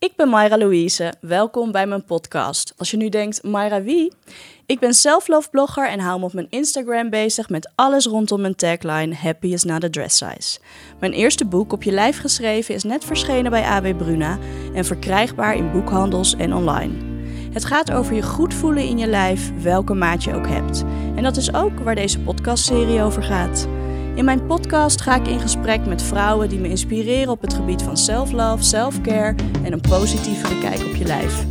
Ik ben Mayra Louise. Welkom bij mijn podcast. Als je nu denkt, Mayra wie? Ik ben self-love blogger en hou me op mijn Instagram bezig met alles rondom mijn tagline Happy is not a dress size. Mijn eerste boek op je lijf geschreven is net verschenen bij AB Bruna en verkrijgbaar in boekhandels en online. Het gaat over je goed voelen in je lijf, welke maat je ook hebt. En dat is ook waar deze podcastserie over gaat. In mijn podcast ga ik in gesprek met vrouwen die me inspireren op het gebied van self-love, self-care en een positievere kijk op je lijf.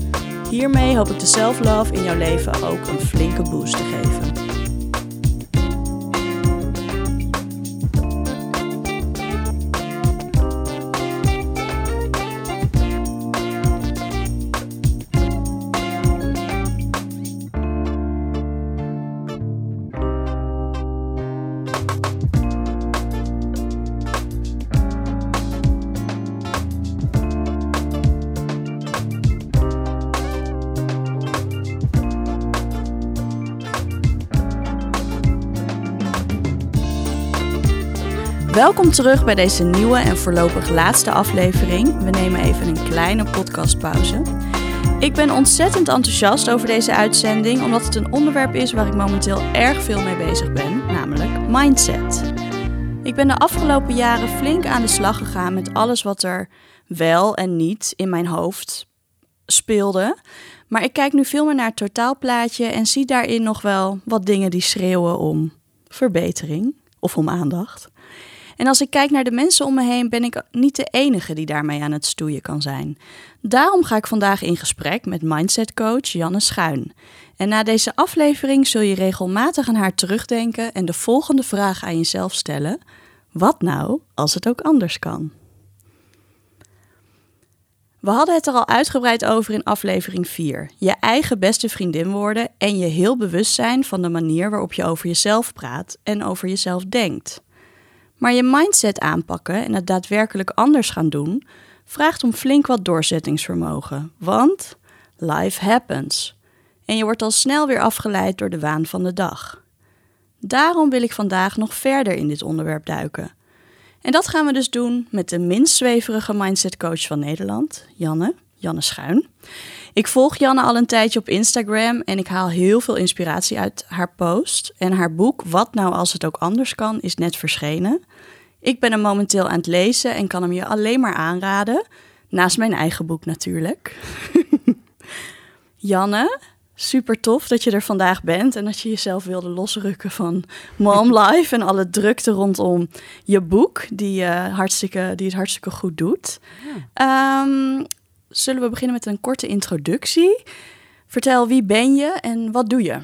Hiermee hoop ik de self-love in jouw leven ook een flinke boost te geven. Welkom terug bij deze nieuwe en voorlopig laatste aflevering. We nemen even een kleine podcastpauze. Ik ben ontzettend enthousiast over deze uitzending, omdat het een onderwerp is waar ik momenteel erg veel mee bezig ben, namelijk mindset. Ik ben de afgelopen jaren flink aan de slag gegaan met alles wat er wel en niet in mijn hoofd speelde. Maar ik kijk nu veel meer naar het totaalplaatje en zie daarin nog wel wat dingen die schreeuwen om verbetering of om aandacht. En als ik kijk naar de mensen om me heen, ben ik niet de enige die daarmee aan het stoeien kan zijn. Daarom ga ik vandaag in gesprek met mindset coach Janne Schuin. En na deze aflevering zul je regelmatig aan haar terugdenken en de volgende vraag aan jezelf stellen: wat nou als het ook anders kan? We hadden het er al uitgebreid over in aflevering 4. Je eigen beste vriendin worden en je heel bewust zijn van de manier waarop je over jezelf praat en over jezelf denkt. Maar je mindset aanpakken en het daadwerkelijk anders gaan doen, vraagt om flink wat doorzettingsvermogen. Want life happens. En je wordt al snel weer afgeleid door de waan van de dag. Daarom wil ik vandaag nog verder in dit onderwerp duiken. En dat gaan we dus doen met de minst zweverige mindsetcoach van Nederland, Janne, Janne Schuin. Ik volg Janne al een tijdje op Instagram en ik haal heel veel inspiratie uit haar post. En haar boek Wat nou als het ook anders kan is net verschenen. Ik ben hem momenteel aan het lezen en kan hem je alleen maar aanraden. Naast mijn eigen boek natuurlijk. Janne, super tof dat je er vandaag bent en dat je jezelf wilde losrukken van Mom Life en alle drukte rondom je boek, die, uh, hartstikke, die het hartstikke goed doet. Ja. Um, zullen we beginnen met een korte introductie. Vertel wie ben je en wat doe je?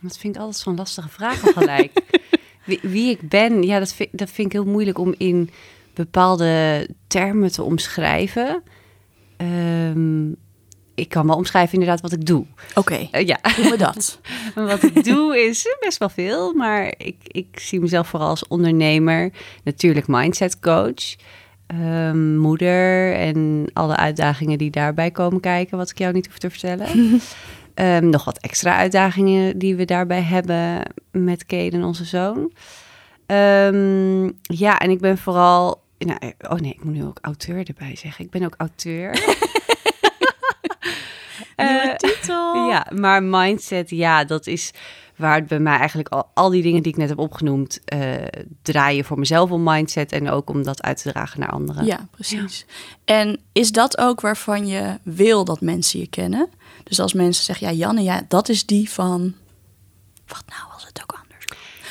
Dat vind ik altijd zo'n lastige vraag gelijk. wie, wie, ik ben, ja, dat vind, dat vind ik heel moeilijk om in bepaalde termen te omschrijven. Um, ik kan wel omschrijven inderdaad wat ik doe. Oké, okay, uh, ja. doen we dat. wat ik doe is best wel veel, maar ik, ik zie mezelf vooral als ondernemer. Natuurlijk mindset coach. Um, moeder en alle uitdagingen die daarbij komen kijken, wat ik jou niet hoef te vertellen. um, nog wat extra uitdagingen die we daarbij hebben met Kaden, onze zoon. Um, ja, en ik ben vooral. Nou, oh nee, ik moet nu ook auteur erbij zeggen. Ik ben ook auteur. Nieuwe uh, titel. Ja, maar mindset, ja, dat is waar het bij mij eigenlijk al, al die dingen die ik net heb opgenoemd uh, draaien voor mezelf om mindset en ook om dat uit te dragen naar anderen. Ja, precies. En is dat ook waarvan je wil dat mensen je kennen? Dus als mensen zeggen, ja, Janne, ja, dat is die van. Wat nou als het ook anders?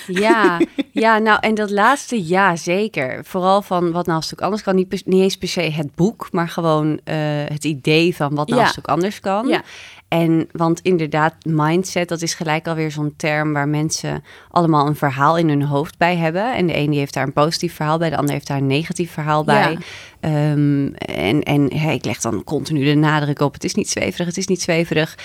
Ja, ja, nou en dat laatste, ja, zeker. Vooral van wat nou als het ook anders kan. Niet, niet eens per se het boek, maar gewoon uh, het idee van wat nou ja. als het ook anders kan. Ja. En want inderdaad, mindset, dat is gelijk alweer zo'n term waar mensen allemaal een verhaal in hun hoofd bij hebben. En de een die heeft daar een positief verhaal bij, de ander heeft daar een negatief verhaal bij. Ja. Um, en en hey, ik leg dan continu de nadruk op, het is niet zweverig, het is niet zweverig.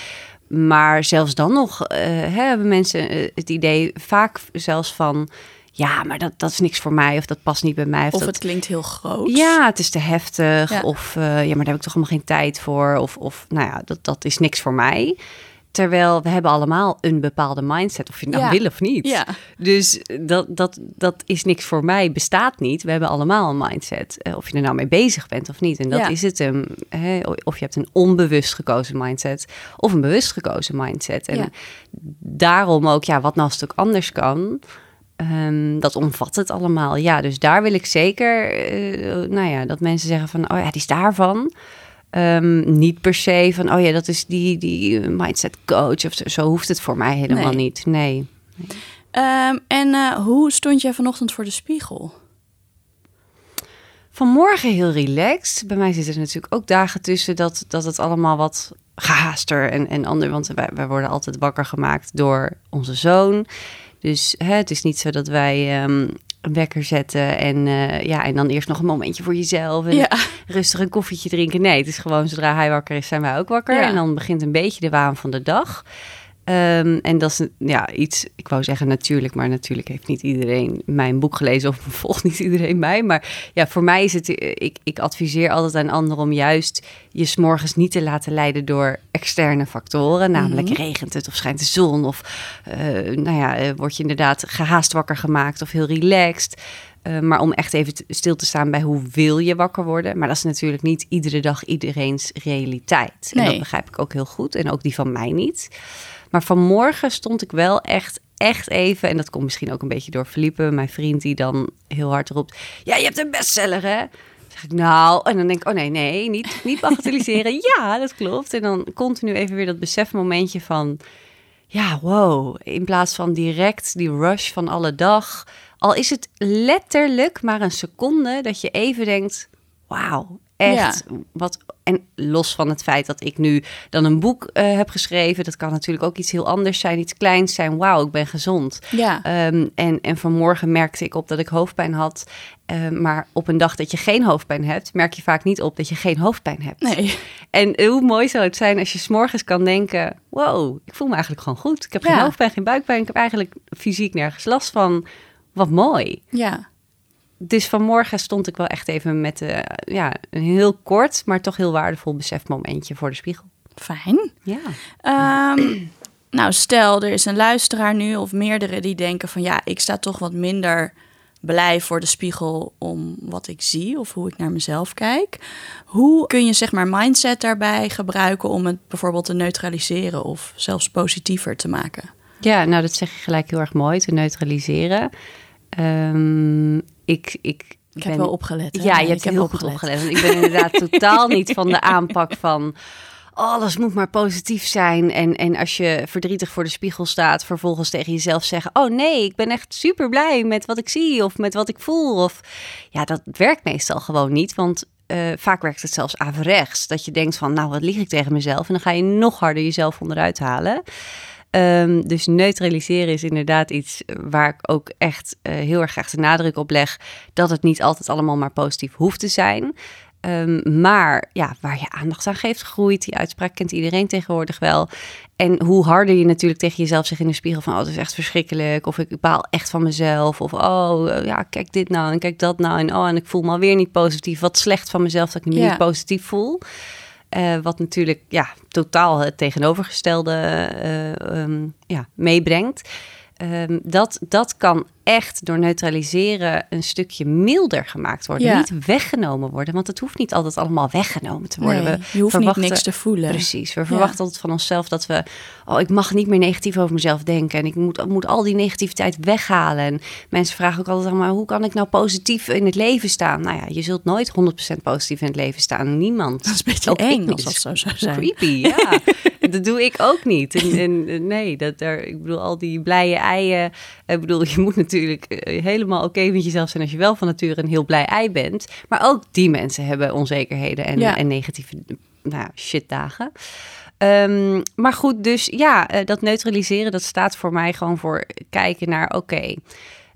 Maar zelfs dan nog uh, hebben mensen het idee vaak zelfs van ja, maar dat, dat is niks voor mij of dat past niet bij mij. Of, of het klinkt heel groot. Ja, het is te heftig. Ja. Of uh, ja, maar daar heb ik toch helemaal geen tijd voor. Of, of nou ja, dat, dat is niks voor mij. Terwijl we hebben allemaal een bepaalde mindset, of je nou Ja. wil of niet. Ja. Dus dat, dat, dat is niks voor mij, bestaat niet. We hebben allemaal een mindset, eh, of je er nou mee bezig bent of niet. En dat Ja. is het hem. hè. Of je hebt een onbewust gekozen mindset, of een bewust gekozen mindset. En Ja. daarom ook, ja, wat nou als het ook anders kan... Ehm, dat omvat het allemaal. Ja, dus daar wil ik zeker, eh, nou ja, dat mensen zeggen van, oh ja, die is daarvan. Ehm, niet per se van, oh ja, dat is die, die mindset coach of zo. Zo hoeft het voor mij helemaal Nee. niet. Nee. Ehm, en eh, hoe stond jij vanochtend voor de spiegel? Vanmorgen heel relaxed. Bij mij zitten er natuurlijk ook dagen tussen dat, dat het allemaal wat gehaaster en, en ander. Want wij, wij worden altijd wakker gemaakt door onze zoon. Dus hè, het is niet zo dat wij ehm, een wekker zetten en, eh, ja, en dan eerst nog een momentje voor jezelf. En Ja. rustig een koffietje drinken. Nee, het is gewoon zodra hij wakker is, zijn wij ook wakker. Ja. En dan begint een beetje de waan van de dag. Ehm, en dat is ja, iets, ik wou zeggen natuurlijk, maar natuurlijk heeft niet iedereen mijn boek gelezen of volgt niet iedereen mij. Maar ja, voor mij is het, eh, ik, ik adviseer altijd aan anderen om juist je s'morgens niet te laten leiden door externe factoren. Namelijk Mhm. regent het of schijnt de zon of eh, nou ja, eh, word je inderdaad gehaast wakker gemaakt of heel relaxed. Maar om echt even stil te staan bij hoe wil je wakker worden. Maar dat is natuurlijk niet iedere dag iedereen's realiteit. En dat begrijp ik ook heel goed. En ook die van mij niet. Maar vanmorgen stond ik wel echt, echt even... en dat komt misschien ook een beetje door Felipe, mijn vriend... die dan heel hard roept... ja, je hebt een bestseller, hè? Zeg ik, nou... En dan denk ik, oh nee, nee, niet, niet bagatelliseren. ja, dat klopt. En dan continu even weer dat besefmomentje van... ja, wow. In plaats van direct die rush van alle dag... al is het letterlijk maar een seconde... dat je even denkt, wauw, echt... Wat, en los van het feit dat ik nu dan een boek eh, heb geschreven... dat kan natuurlijk ook iets heel anders zijn, iets kleins zijn. Wauw, ik ben gezond. Ja. Ehm, en, en vanmorgen merkte ik op dat ik hoofdpijn had. Ehm, maar op een dag dat je geen hoofdpijn hebt, merk je vaak niet op dat je geen hoofdpijn hebt. Nee. En hoe mooi zou het zijn als je s'morgens kan denken: wow, ik voel me eigenlijk gewoon goed. Ik heb geen hoofdpijn, geen buikpijn. Ik heb eigenlijk fysiek nergens last van. Wat mooi. Ja. Dus vanmorgen stond ik wel echt even met eh, ja, een heel kort, maar toch heel waardevol besefmomentje voor de spiegel. Fijn. Ja. Ehm, nou, stel er is een luisteraar nu of meerdere die denken van ja, ik sta toch wat minder blij voor de spiegel om wat ik zie of hoe ik naar mezelf kijk. Hoe kun je zeg maar mindset daarbij gebruiken om het bijvoorbeeld te neutraliseren of zelfs positiever te maken? Ja, nou dat zeg je gelijk heel erg mooi, te neutraliseren. Ehm, ik, ik, Ik heb ben- wel opgelet. hè? Ja, Nee, je hebt ik heb heel goed opgelet. Want ik ben inderdaad totaal niet van de aanpak van... Alles moet maar positief zijn. En, en als je verdrietig voor de spiegel staat, vervolgens tegen jezelf zeggen: Oh nee, ik ben echt super blij met wat ik zie of met wat ik voel. Of ja, dat werkt meestal gewoon niet. Want eh, vaak werkt het zelfs averechts. Dat je denkt van, nou, wat lieg ik tegen mezelf? En dan ga je nog harder jezelf onderuit halen. Ehm, dus neutraliseren is inderdaad iets waar ik ook echt eh, heel erg graag de nadruk op leg. Dat het niet altijd allemaal maar positief hoeft te zijn. Ehm, maar ja, waar je aandacht aan geeft, groeit. Die uitspraak kent iedereen tegenwoordig wel. En hoe harder je natuurlijk tegen jezelf zegt in de spiegel van... oh, het is echt verschrikkelijk. Of ik baal echt van mezelf. Of oh, eh, ja, kijk dit nou en kijk dat nou. En oh, en ik voel me alweer niet positief. Wat slecht van mezelf dat ik me Ja. niet positief voel. Eh, wat natuurlijk ja, totaal het tegenovergestelde eh, ehm, ja, meebrengt. Ehm, dat, dat kan echt door neutraliseren een stukje milder gemaakt worden. Ja. Niet weggenomen worden, want het hoeft niet altijd allemaal weggenomen te worden. Nee, We je hoeft niet niks te voelen. Precies, we verwachten altijd van onszelf dat we... oh, ik mag niet meer negatief over mezelf denken... en ik moet, moet al die negativiteit weghalen. En mensen vragen ook altijd, maar hoe kan ik nou positief in het leven staan? Nou ja, je zult nooit 100% positief in het leven staan. Niemand. Dat is een beetje Ook eng als dat zo zou zijn. Creepy, ja. dat doe ik ook niet. En, en nee, dat er, ik bedoel, al die blije eieren. Ik bedoel, je moet natuurlijk eh, helemaal oké met jezelf zijn als je wel van nature een heel blij ei bent. Maar ook die mensen hebben onzekerheden en, Ja. en negatieve nou. Ehm, maar goed, dus ja, eh, dat neutraliseren, dat staat voor mij gewoon voor kijken naar, oké,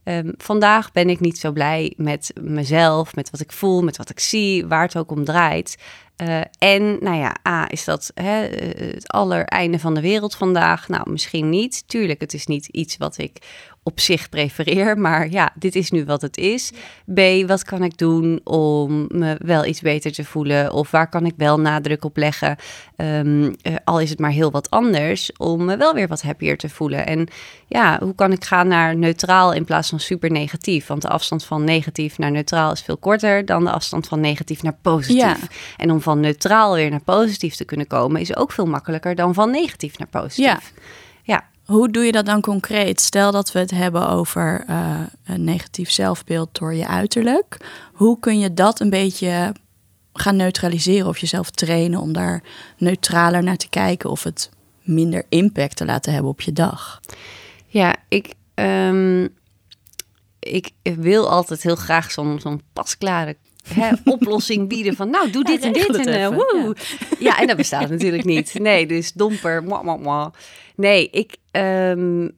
ehm, vandaag ben ik niet zo blij met mezelf, met wat ik voel, met wat ik zie, waar het ook om draait. Uh, en nou ja, A, is dat hè, het allereinde van de wereld vandaag? Nou, misschien niet. Tuurlijk, het is niet iets wat ik op zich prefereer. Maar ja, dit is nu wat het is. B, wat kan ik doen om me wel iets beter te voelen? Of waar kan ik wel nadruk op leggen? Um, al is het maar heel wat anders, om me wel weer wat happier te voelen. En ja, hoe kan ik gaan naar neutraal in plaats van super negatief? Want de afstand van negatief naar neutraal is veel korter dan de afstand van negatief naar positief. Ja. En om van neutraal weer naar positief te kunnen komen, is ook veel makkelijker dan van negatief naar positief. Ja. Hoe doe je dat dan concreet? Stel dat we het hebben over uh, een negatief zelfbeeld door je uiterlijk. Hoe kun je dat een beetje gaan neutraliseren of jezelf trainen om daar neutraler naar te kijken of het minder impact te laten hebben op je dag? Ja, ik, um, ik wil altijd heel graag zo'n zo'n pasklare hè, oplossing bieden van nou doe dit en dit en uh, woe. Ja. ja. en dat bestaat natuurlijk niet. Nee, dus domper. Mwah, mwah, mwah. Nee, ik, um,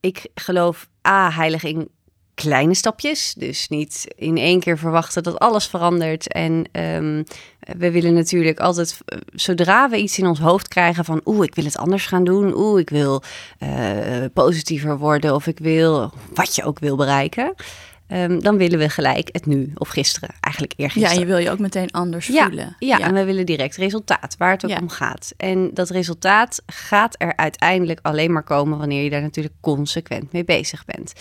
ik geloof A, heilig in kleine stapjes. Dus niet in één keer verwachten dat alles verandert. En um, we willen natuurlijk altijd, eh, zodra we iets in ons hoofd krijgen van oeh, ik wil het anders gaan doen. Oeh, ik wil uh, positiever worden of ik wil wat je ook wil bereiken. Um, dan willen we gelijk het nu of gisteren, eigenlijk eergisteren. Ja, je wil je ook meteen anders voelen. Ja, en we willen direct resultaat, waar het ook om gaat. En dat resultaat gaat er uiteindelijk alleen maar komen wanneer je daar natuurlijk consequent mee bezig bent.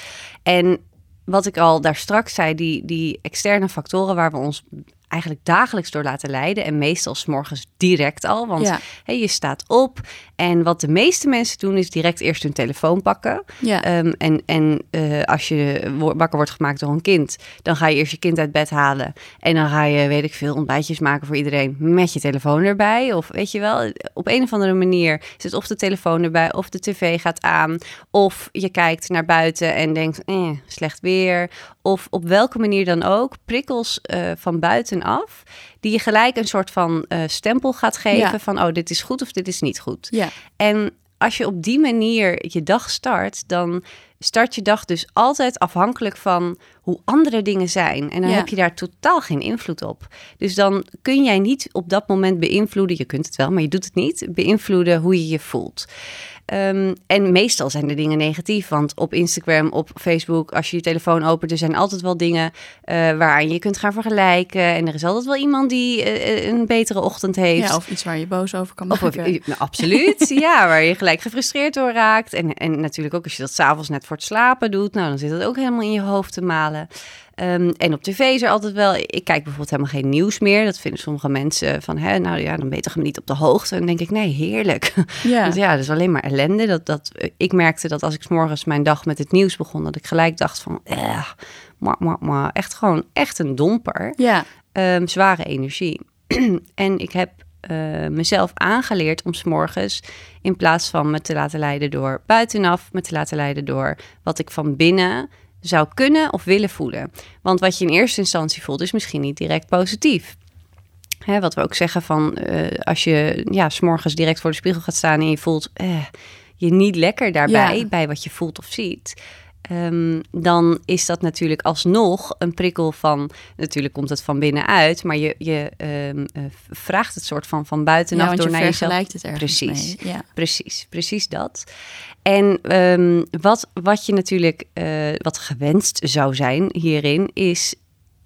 En wat ik al daar straks zei, die, die externe factoren waar we ons eigenlijk dagelijks door laten leiden. En meestal s morgens direct al. Want je staat op. En wat de meeste mensen doen, is direct eerst hun telefoon pakken. Ja. Ehm, en en uh, als je wakker wordt gemaakt door een kind, dan ga je eerst je kind uit bed halen. En dan ga je, weet ik veel, ontbijtjes maken voor iedereen met je telefoon erbij. Of weet je wel, op een of andere manier zit of de telefoon erbij, of de tv gaat aan. Of je kijkt naar buiten en denkt, eh, slecht weer. Of op welke manier dan ook, prikkels uh, van buiten af, die je gelijk een soort van uh, stempel gaat geven van, oh, dit is goed of dit is niet goed. Ja. En als je op die manier je dag start, dan start je dag dus altijd afhankelijk van hoe andere dingen zijn. En dan heb je daar totaal geen invloed op. Dus dan kun jij niet op dat moment beïnvloeden, je kunt het wel, maar je doet het niet, beïnvloeden hoe je je voelt. Um, en meestal zijn de dingen negatief, want op Instagram, op Facebook, als je je telefoon opent, er zijn altijd wel dingen uh, waaraan je kunt gaan vergelijken. En er is altijd wel iemand die uh, een betere ochtend heeft. Ja, of iets waar je boos over kan maken. Of, nou, absoluut, ja, waar je gelijk gefrustreerd door raakt. En, en natuurlijk ook als je dat s'avonds net voor het slapen doet, nou dan zit dat ook helemaal in je hoofd te malen. Um, en op tv is er altijd wel. Ik kijk bijvoorbeeld helemaal geen nieuws meer. Dat vinden sommige mensen van, hè, nou ja, dan ben je toch niet op de hoogte. En dan denk ik, nee, heerlijk. Ja. dus ja, dat is alleen maar ellende. Dat, dat, ik merkte dat als ik s morgens mijn dag met het nieuws begon, dat ik gelijk dacht van, eh, maar, maar, maar, echt gewoon echt een domper. Ja. Um, zware energie. en ik heb uh, mezelf aangeleerd om s morgens in plaats van me te laten leiden door buitenaf, me te laten leiden door wat ik van binnen zou kunnen of willen voelen. Want wat je in eerste instantie voelt, is misschien niet direct positief. Hè, wat we ook zeggen van uh, als je ja, s'morgens direct voor de spiegel gaat staan en je voelt eh, je niet lekker daarbij, bij wat je voelt of ziet. Um, dan is dat natuurlijk alsnog een prikkel van. Natuurlijk komt het van binnenuit, maar je, je um, uh, vraagt het soort van van buitenaf ja, door je naar jezelf. het ergens precies, mee. Ja. precies, precies dat. En um, wat, wat je natuurlijk, uh, wat gewenst zou zijn hierin, is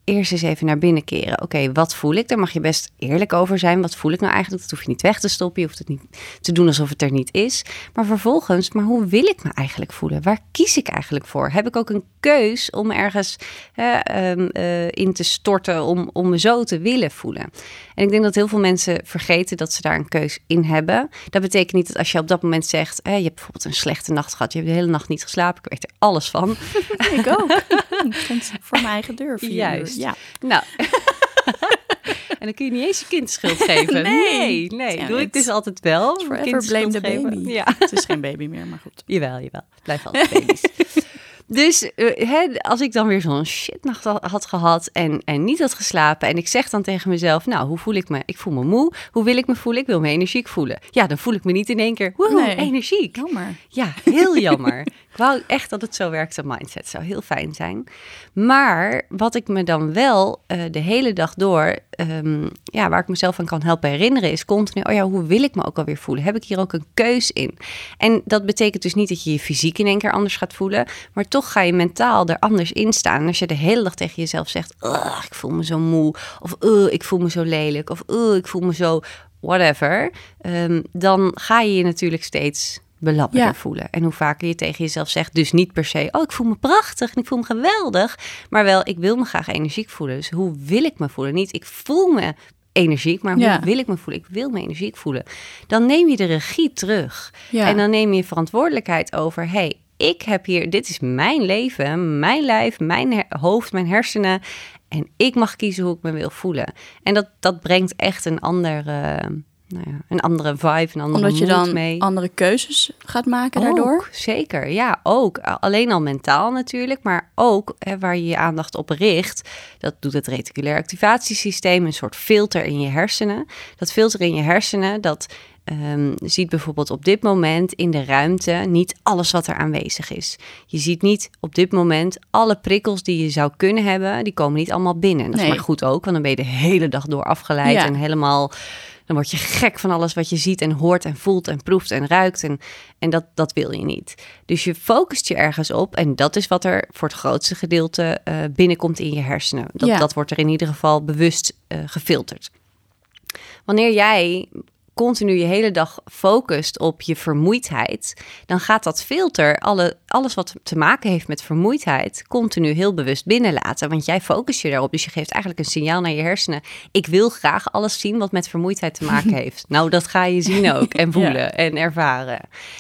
eerst eens even naar binnen keren. Oké, wat voel ik? Daar mag je best eerlijk over zijn. Wat voel ik nou eigenlijk? Dat hoef je niet weg te stoppen. Je hoeft het niet te doen alsof het er niet is. Maar vervolgens, maar hoe wil ik me eigenlijk voelen? Waar kies ik eigenlijk voor? Heb ik ook een keus om ergens um, uh, in te storten om, om me zo te willen voelen? En ik denk dat heel veel mensen vergeten dat ze daar een keus in hebben. Dat betekent niet dat als je op dat moment zegt, je hebt bijvoorbeeld een slechte nacht gehad, je hebt de hele nacht niet geslapen, ik weet er alles van. ik ook. voor mijn eigen deur. Juist. Ja. Nou. en dan kun je niet eens je kind schuld geven. Nee, nee. Ja, Doe ik dus altijd wel. Forever blame the baby. Ja. Het is geen baby meer, maar goed. Jawel, jawel. Blijf altijd baby's. Dus uh, hè, als ik dan weer zo'n shitnacht had gehad en, en niet had geslapen en ik zeg dan tegen mezelf, nou, hoe voel ik me? Ik voel me moe. Hoe wil ik me voelen? Ik wil me energiek voelen. Ja, dan voel ik me niet in één keer, nee. energiek. Jammer. Ja, heel jammer. Ik wou echt dat het zo werkt, een mindset. zou heel fijn zijn. Maar wat ik me dan wel uh, de hele dag door, um, ja, waar ik mezelf aan kan helpen herinneren, is continu, oh ja, hoe wil ik me ook alweer voelen? Heb ik hier ook een keus in? En dat betekent dus niet dat je je fysiek in één keer anders gaat voelen, maar toch ga je mentaal er anders in staan. Als je de hele dag tegen jezelf zegt, ik voel me zo moe, of ik voel me zo lelijk, of ik voel me zo whatever, um, dan ga je je natuurlijk steeds belapperder ja. voelen. En hoe vaker je tegen jezelf zegt, dus niet per se, oh, ik voel me prachtig en ik voel me geweldig, maar wel, ik wil me graag energiek voelen. Dus hoe wil ik me voelen? Niet, ik voel me energiek, maar hoe wil ik me voelen? Ik wil me energiek voelen. Dan neem je de regie terug. Ja. En dan neem je verantwoordelijkheid over, hey, ik heb hier, dit is mijn leven, mijn lijf, mijn hoofd, mijn hersenen. En ik mag kiezen hoe ik me wil voelen. En dat, dat brengt echt een andere nou ja, een andere vibe, een andere Omdat je dan mee. andere keuzes gaat maken daardoor? Zeker, ja, ook. Alleen al mentaal natuurlijk, maar ook hè, waar je je aandacht op richt. Dat doet het reticulair activatiesysteem, een soort filter in je hersenen. Dat filter in je hersenen, dat um, ziet bijvoorbeeld op dit moment in de ruimte niet alles wat er aanwezig is. Je ziet niet op dit moment alle prikkels die je zou kunnen hebben, die komen niet allemaal binnen. Dat is maar goed ook, want dan ben je de hele dag door afgeleid en helemaal dan word je gek van alles wat je ziet en hoort en voelt en proeft en ruikt. En, en dat, dat wil je niet. Dus je focust je ergens op. En dat is wat er voor het grootste gedeelte uh, binnenkomt in je hersenen. Dat, dat wordt er in ieder geval bewust uh, gefilterd. Wanneer jij continu je hele dag focust op je vermoeidheid, dan gaat dat filter alle, alles wat te maken heeft met vermoeidheid continu heel bewust binnenlaten. Want jij focust je daarop. Dus je geeft eigenlijk een signaal naar je hersenen. Ik wil graag alles zien wat met vermoeidheid te maken heeft. nou, dat ga je zien ook en voelen en ervaren.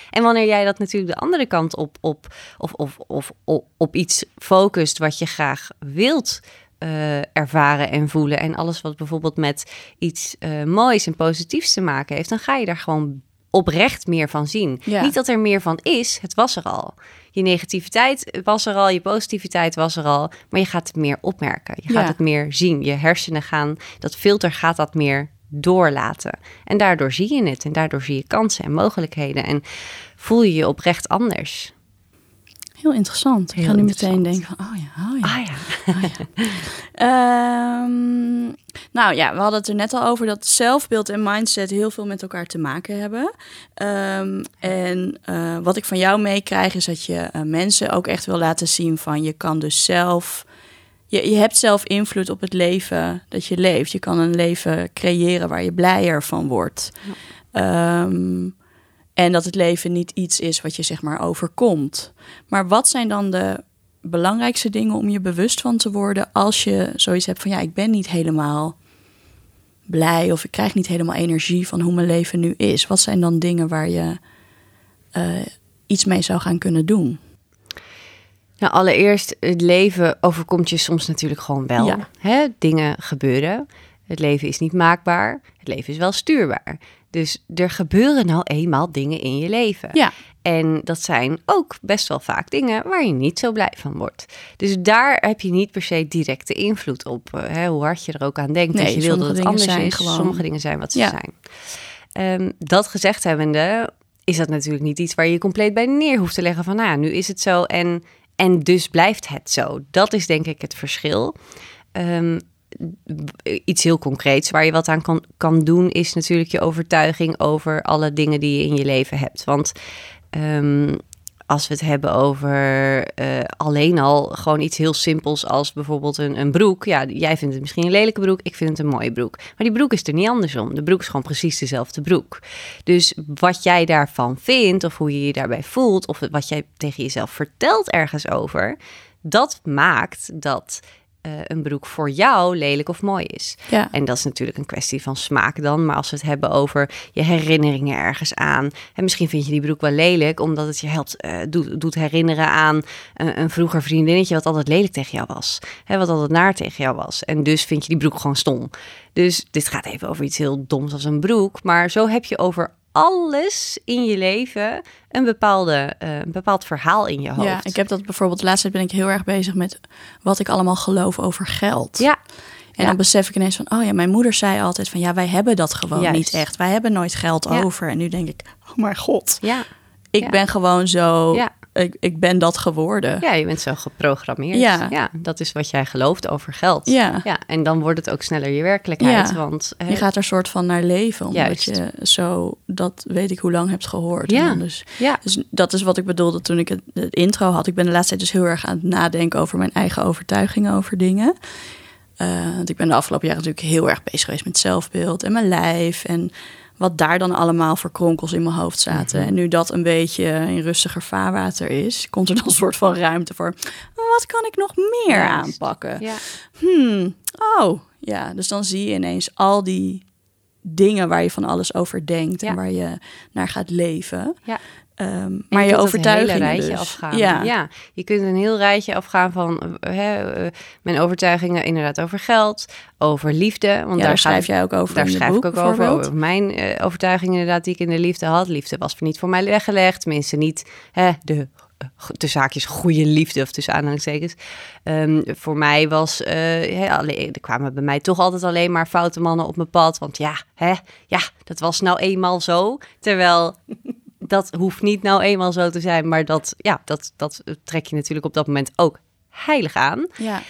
En wanneer jij dat natuurlijk de andere kant op, op, of, of, of, op, op iets focust wat je graag wilt uh, ervaren en voelen. En alles wat bijvoorbeeld met iets uh, moois en positiefs te maken heeft, dan ga je daar gewoon oprecht meer van zien. Ja. Niet dat er meer van is, het was er al. Je negativiteit was er al, je positiviteit was er al, maar je gaat het meer opmerken. Je gaat ja. het meer zien. Je hersenen gaan, dat filter gaat dat meer doorlaten. En daardoor zie je het en daardoor zie je kansen en mogelijkheden en voel je je oprecht anders. Heel interessant. ik ga nu meteen denken van, oh ja, oh ja. Ah ja. Oh ja. um, nou ja, we hadden het er net al over dat zelfbeeld en mindset heel veel met elkaar te maken hebben. Um, en uh, wat ik van jou meekrijg is dat je uh, mensen ook echt wil laten zien van je kan dus zelf... Je, je hebt zelf invloed op het leven dat je leeft. Je kan een leven creëren waar je blijer van wordt. Ja. Um, en dat het leven niet iets is wat je zeg maar overkomt. Maar wat zijn dan de belangrijkste dingen om je bewust van te worden als je zoiets hebt van ja, ik ben niet helemaal blij of ik krijg niet helemaal energie van hoe mijn leven nu is. Wat zijn dan dingen waar je uh, iets mee zou gaan kunnen doen? Nou, allereerst, het leven overkomt je soms natuurlijk gewoon wel. Ja. Hè? Dingen gebeuren. Het leven is niet maakbaar. Het leven is wel stuurbaar. Dus er gebeuren nou eenmaal dingen in je leven. Ja. En dat zijn ook best wel vaak dingen waar je niet zo blij van wordt. Dus daar heb je niet per se directe invloed op. Eh, hè, hoe hard je er ook aan denkt. Nee, dat je wil dat het anders is. Gewoon... Sommige dingen zijn wat ze zijn. Um, dat gezegd hebbende, is dat natuurlijk niet iets waar je compleet bij neer hoeft te leggen van, nou, nu is het zo en, en dus blijft het zo. Dat is denk ik het verschil. Um, iets heel concreets waar je wat aan kan, kan doen, is natuurlijk je overtuiging over alle dingen die je in je leven hebt. Want um, als we het hebben over uh, alleen al gewoon iets heel simpels als bijvoorbeeld een, een broek. Ja, jij vindt het misschien een lelijke broek, ik vind het een mooie broek. Maar die broek is er niet andersom. De broek is gewoon precies dezelfde broek. Dus wat jij daarvan vindt, of hoe je je daarbij voelt, of wat jij tegen jezelf vertelt ergens over, dat maakt dat uh, een broek voor jou lelijk of mooi is. Ja. En dat is natuurlijk een kwestie van smaak dan. Maar als we het hebben over je herinneringen ergens aan. En misschien vind je die broek wel lelijk, omdat het je helpt, uh, doet, doet herinneren aan een, een, vroeger vriendinnetje wat altijd lelijk tegen jou was. Hè, wat altijd naar tegen jou was. En dus vind je die broek gewoon stom. Dus dit gaat even over iets heel doms als een broek. Maar zo heb je over alles in je leven een, bepaalde, uh, een bepaald verhaal in je hoofd. Ja, ik heb dat bijvoorbeeld, de laatste tijd ben ik heel erg bezig met wat ik allemaal geloof over geld. Ja. En dan besef ik ineens van, oh ja, mijn moeder zei altijd van, ja, wij hebben dat gewoon niet echt. Wij hebben nooit geld over. En nu denk ik, oh mijn god. Ja. Ik ben gewoon zo ja ik, ik ben dat geworden. Ja, je bent zo geprogrammeerd. Ja. ja, dat is wat jij gelooft over geld. Ja. ja en dan wordt het ook sneller je werkelijkheid. Ja. Want, je gaat er soort van naar leven, omdat Juist. je zo, dat weet ik hoe lang hebt gehoord. Ja. Dus, ja. dus dat is wat ik bedoelde toen ik het, intro had. Ik ben de laatste tijd dus heel erg aan het nadenken over mijn eigen overtuigingen over dingen. Uh, want ik ben de afgelopen jaren natuurlijk heel erg bezig geweest met zelfbeeld en mijn lijf en wat daar dan allemaal voor kronkels in mijn hoofd zaten. Mhm. En nu dat een beetje in rustiger vaarwater is, komt er dan een soort van ruimte voor. Wat kan ik nog meer aanpakken? Ja. Hmm, oh, ja. Dus dan zie je ineens al die dingen waar je van alles over denkt en waar je naar gaat leven. Ja. Um, maar je, je overtuigingen een rijtje dus. afgaan. Ja. ja, je kunt een heel rijtje afgaan van hè, uh, mijn overtuigingen inderdaad over geld, over liefde. Want ja, daar, schrijf jij ook over. Daar schrijf boek, ik ook over. Over mijn uh, overtuigingen inderdaad die ik in de liefde had. Liefde was niet voor mij weggelegd. Tenminste niet hè, de de zaakjes goede liefde of tussen aanhalingstekens. Um, voor mij was, uh, alleen, er kwamen bij mij toch altijd alleen maar foute mannen op mijn pad. Want ja, hè, ja, dat was nou eenmaal zo. Terwijl dat hoeft niet nou eenmaal zo te zijn, maar dat, ja, dat, dat trek je natuurlijk op dat moment ook heilig aan. Ja.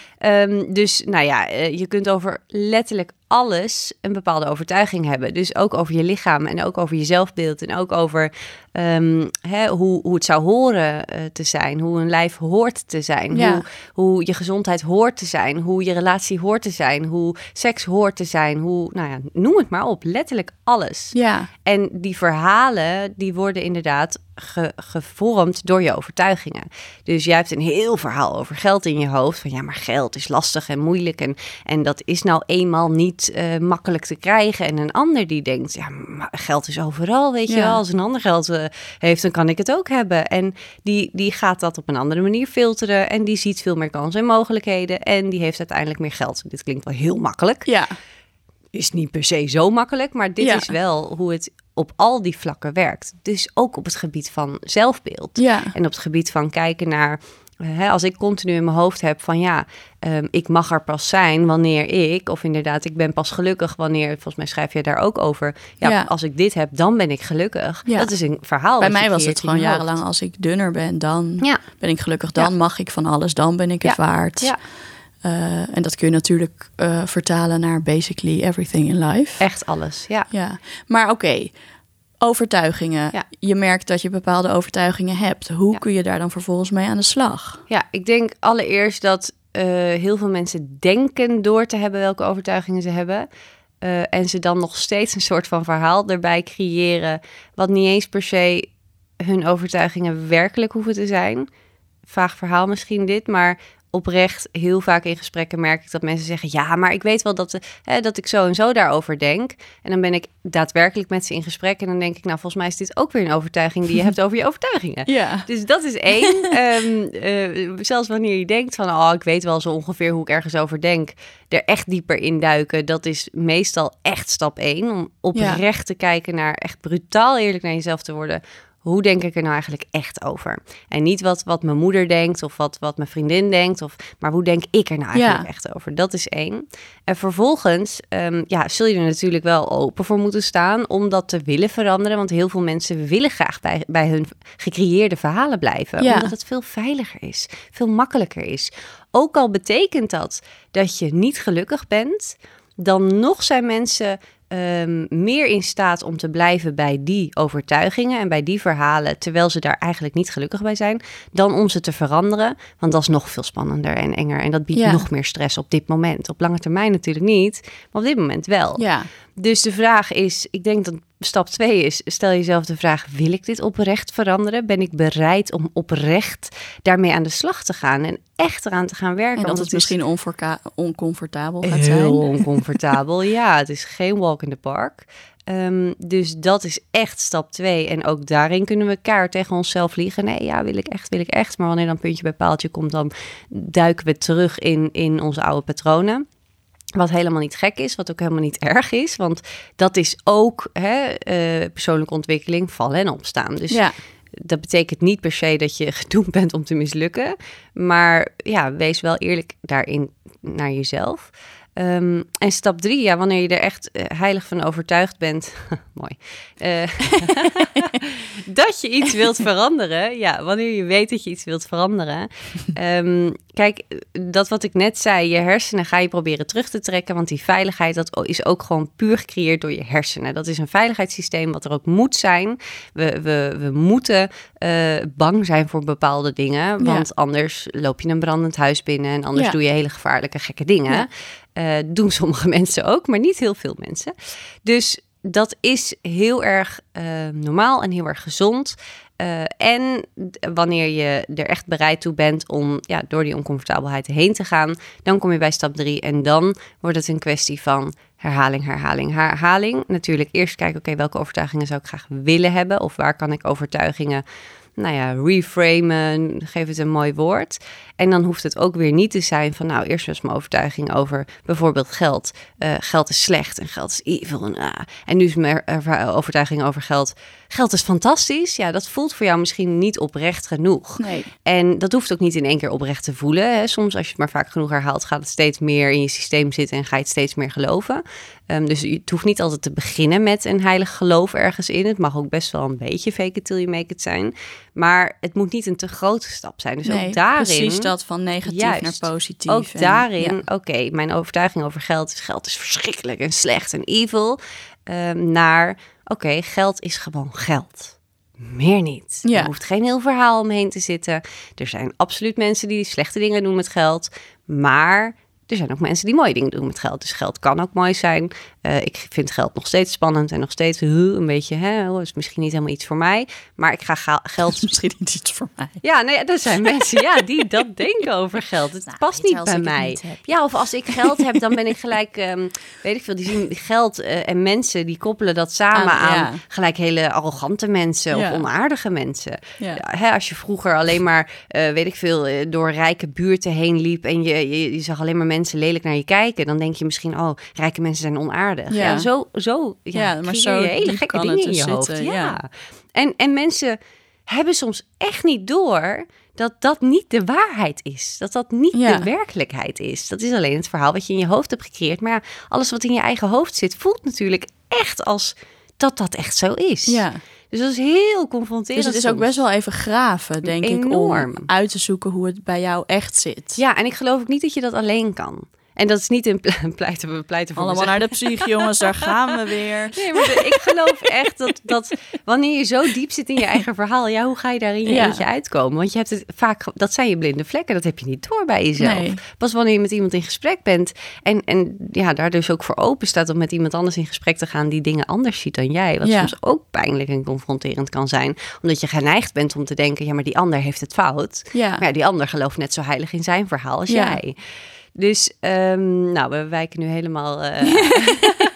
Um, dus nou ja, eh, je kunt over letterlijk alles een bepaalde overtuiging hebben. Dus ook over je lichaam en ook over je zelfbeeld en ook over um, hè, hoe, hoe het zou horen uh, te zijn, hoe een lijf hoort te zijn, ja. hoe, hoe je gezondheid hoort te zijn, hoe je relatie hoort te zijn, hoe seks hoort te zijn, hoe, nou ja, noem het maar op, letterlijk alles. Ja. En die verhalen, die worden inderdaad ge, gevormd door je overtuigingen. Dus jij hebt een heel verhaal over geld in je hoofd, van ja, maar geld is lastig en moeilijk en, en dat is nou eenmaal niet uh, makkelijk te krijgen. En een ander die denkt, ja, geld is overal, weet je wel. Als een ander geld uh, heeft, dan kan ik het ook hebben. En die, die gaat dat op een andere manier filteren en die ziet veel meer kansen en mogelijkheden en die heeft uiteindelijk meer geld. Dit klinkt wel heel makkelijk. Ja. Is niet per se zo makkelijk, maar dit Ja. is wel hoe het op al die vlakken werkt. Dus ook op het gebied van zelfbeeld. Ja. En op het gebied van kijken naar. Hè, als ik continu in mijn hoofd heb van ja, ehm, ik mag er pas zijn wanneer ik, of inderdaad, ik ben pas gelukkig wanneer, volgens mij schrijf je daar ook over. Ja, Ja. als ik dit heb, dan ben ik gelukkig. Ja. Dat is een verhaal. Bij mij was het gewoon jarenlang als ik dunner ben, dan Ja. ben ik gelukkig. Dan mag ik van alles, dan ben ik het waard. Ja. Eh, en dat kun je natuurlijk eh, vertalen naar basically everything in life. Echt alles. Ja. Ja, maar oké. Overtuigingen. Ja. Je merkt dat je bepaalde overtuigingen hebt. Hoe Ja. kun je daar dan vervolgens mee aan de slag? Ja, ik denk allereerst dat eh, heel veel mensen denken door te hebben welke overtuigingen ze hebben. Eh, en ze dan nog steeds een soort van verhaal erbij creëren. Wat niet eens per se hun overtuigingen werkelijk hoeven te zijn. Vaag verhaal misschien dit, maar oprecht heel vaak in gesprekken merk ik dat mensen zeggen: Ja, maar ik weet wel dat, eh, dat ik zo en zo daarover denk. En dan ben ik daadwerkelijk met ze in gesprek. En dan denk ik: Nou, volgens mij is dit ook weer een overtuiging die je hebt over je overtuigingen. Ja. Dus dat is één. Ehm, eh, zelfs wanneer je denkt van, oh, ik weet wel zo ongeveer hoe ik ergens over denk, er echt dieper in duiken, dat is meestal echt stap één. Om oprecht te kijken naar, echt brutaal eerlijk naar jezelf te worden. Hoe denk ik er nou eigenlijk echt over? En niet wat, wat mijn moeder denkt of wat, wat mijn vriendin denkt, of, maar hoe denk ik er nou eigenlijk Ja. echt over? Dat is één. En vervolgens ehm, ja, zul je er natuurlijk wel open voor moeten staan om dat te willen veranderen. Want heel veel mensen willen graag bij, bij hun gecreëerde verhalen blijven. Ja. Omdat het veel veiliger is, veel makkelijker is. Ook al betekent dat dat je niet gelukkig bent, dan nog zijn mensen ehm, meer in staat om te blijven bij die overtuigingen en bij die verhalen, terwijl ze daar eigenlijk niet gelukkig bij zijn, dan om ze te veranderen. Want dat is nog veel spannender en enger. En dat biedt Ja. nog meer stress op dit moment. Op lange termijn natuurlijk niet, maar op dit moment wel. Ja. Dus de vraag is, ik denk dat stap twee is, stel jezelf de vraag, wil ik dit oprecht veranderen? Ben ik bereid om oprecht daarmee aan de slag te gaan en echt eraan te gaan werken? En dat Want het is misschien oncomfortabel gaat zijn. heel oncomfortabel. ja, het is geen walk in the park. Ehm, dus dat is echt stap twee. En ook daarin kunnen we kaart tegen onszelf liegen. Nee, ja, wil ik echt, wil ik echt. Maar wanneer dan puntje bij paaltje komt, dan duiken we terug in, in onze oude patronen. Wat helemaal niet gek is, wat ook helemaal niet erg is. Want dat is ook hè, eh, persoonlijke ontwikkeling, vallen en opstaan. Dus Ja. dat betekent niet per se dat je gedoemd bent om te mislukken. Maar ja, wees wel eerlijk daarin naar jezelf. Ehm, en stap drie, ja, wanneer je er echt eh, heilig van overtuigd bent, mooi, eh, dat je iets wilt veranderen. Ja, wanneer je weet dat je iets wilt veranderen. Ehm, kijk, dat wat ik net zei, je hersenen ga je proberen terug te trekken, want die veiligheid, dat is ook gewoon puur gecreëerd door je hersenen. Dat is een veiligheidssysteem wat er ook moet zijn. We, we, we moeten eh, bang zijn voor bepaalde dingen, want anders loop je een brandend huis binnen en anders Ja. doe je hele gevaarlijke, gekke dingen. Ja. Eh, doen sommige mensen ook, maar niet heel veel mensen. Dus dat is heel erg eh, normaal en heel erg gezond. Eh, en wanneer je er echt bereid toe bent om ja, door die oncomfortabelheid heen te gaan, dan kom je bij stap drie. En dan wordt het een kwestie van herhaling, herhaling, herhaling. Natuurlijk eerst kijken, oké, welke overtuigingen zou ik graag willen hebben? Of waar kan ik overtuigingen, nou ja, reframen, geef het een mooi woord. En dan hoeft het ook weer niet te zijn van, nou, eerst was mijn overtuiging over bijvoorbeeld geld. Eh, geld is slecht en geld is evil. En, ah. en nu is mijn overtuiging over geld. Geld is fantastisch. Ja, dat voelt voor jou misschien niet oprecht genoeg. Nee. En dat hoeft ook niet in één keer oprecht te voelen. Hè. Soms, als je het maar vaak genoeg herhaalt, gaat het steeds meer in je systeem zitten en ga je het steeds meer geloven. Ehm, dus het hoeft niet altijd te beginnen met een heilig geloof ergens in. Het mag ook best wel een beetje fake it till you make it zijn. Maar het moet niet een te grote stap zijn. Dus nee, ook daarin. precies dat van negatief Juist. naar positief. Ook En- daarin, ja. oké, mijn overtuiging over geld is geld is verschrikkelijk en slecht en evil. Ehm, naar, oké, geld is gewoon geld. Meer niet. Ja. Er hoeft geen heel verhaal omheen te zitten. Er zijn absoluut mensen die slechte dingen doen met geld. Maar er zijn ook mensen die mooie dingen doen met geld. Dus geld kan ook mooi zijn. Eh, ik vind geld nog steeds spannend en nog steeds uh, een beetje, hè, oh, is misschien niet helemaal iets voor mij. Maar ik ga geld is misschien niet iets voor mij. ja, nee, er zijn mensen ja, die dat denken over geld. Het Nou, past niet bij mij. niet. Ja, of als ik geld heb, dan ben ik gelijk, ehm, weet ik veel, die zien geld eh, en mensen, die koppelen dat samen Aan- aan, ja. gelijk hele arrogante mensen Ja. of onaardige mensen. Ja. Hè, als je vroeger alleen maar, eh, weet ik veel, door rijke buurten heen liep en je, je, je zag alleen maar mensen lelijk naar je kijken, dan denk je misschien, oh, rijke mensen zijn onaardig. Ja. Ja, zo, zo, ja, maar zo je hele gekke dingen in je dus hoofd. zitten, ja. ja. En, en mensen hebben soms echt niet door dat dat niet de waarheid is. Dat dat niet Ja. de werkelijkheid is. Dat is alleen het verhaal wat je in je hoofd hebt gecreëerd. Maar ja, alles wat in je eigen hoofd zit, voelt natuurlijk echt als dat dat echt zo is. Ja. Dus dat is heel confronterend. Dus het is ook best wel even graven, denk ik, om uit te zoeken hoe het bij jou echt zit. Ja, en ik geloof ook niet dat je dat alleen kan. En dat is niet een ple- pleiten, pleiten voor Allemaal mezelf. naar de psych, jongens, daar gaan we weer. Nee, maar ik geloof echt dat, dat wanneer je zo diep zit in je eigen verhaal, ja, hoe ga je daar in je Ja. eentje uitkomen? Want je hebt het vaak, dat zijn je blinde vlekken, dat heb je niet door bij jezelf. Nee. Pas wanneer je met iemand in gesprek bent en, en ja, daar dus ook voor open staat om met iemand anders in gesprek te gaan die dingen anders ziet dan jij. Wat Ja. soms ook pijnlijk en confronterend kan zijn, omdat je geneigd bent om te denken, ja, maar die ander heeft het fout. Ja. Maar ja, die ander gelooft net zo heilig in zijn verhaal als Ja. jij. Dus, ehm, nou, we wijken nu helemaal. eh,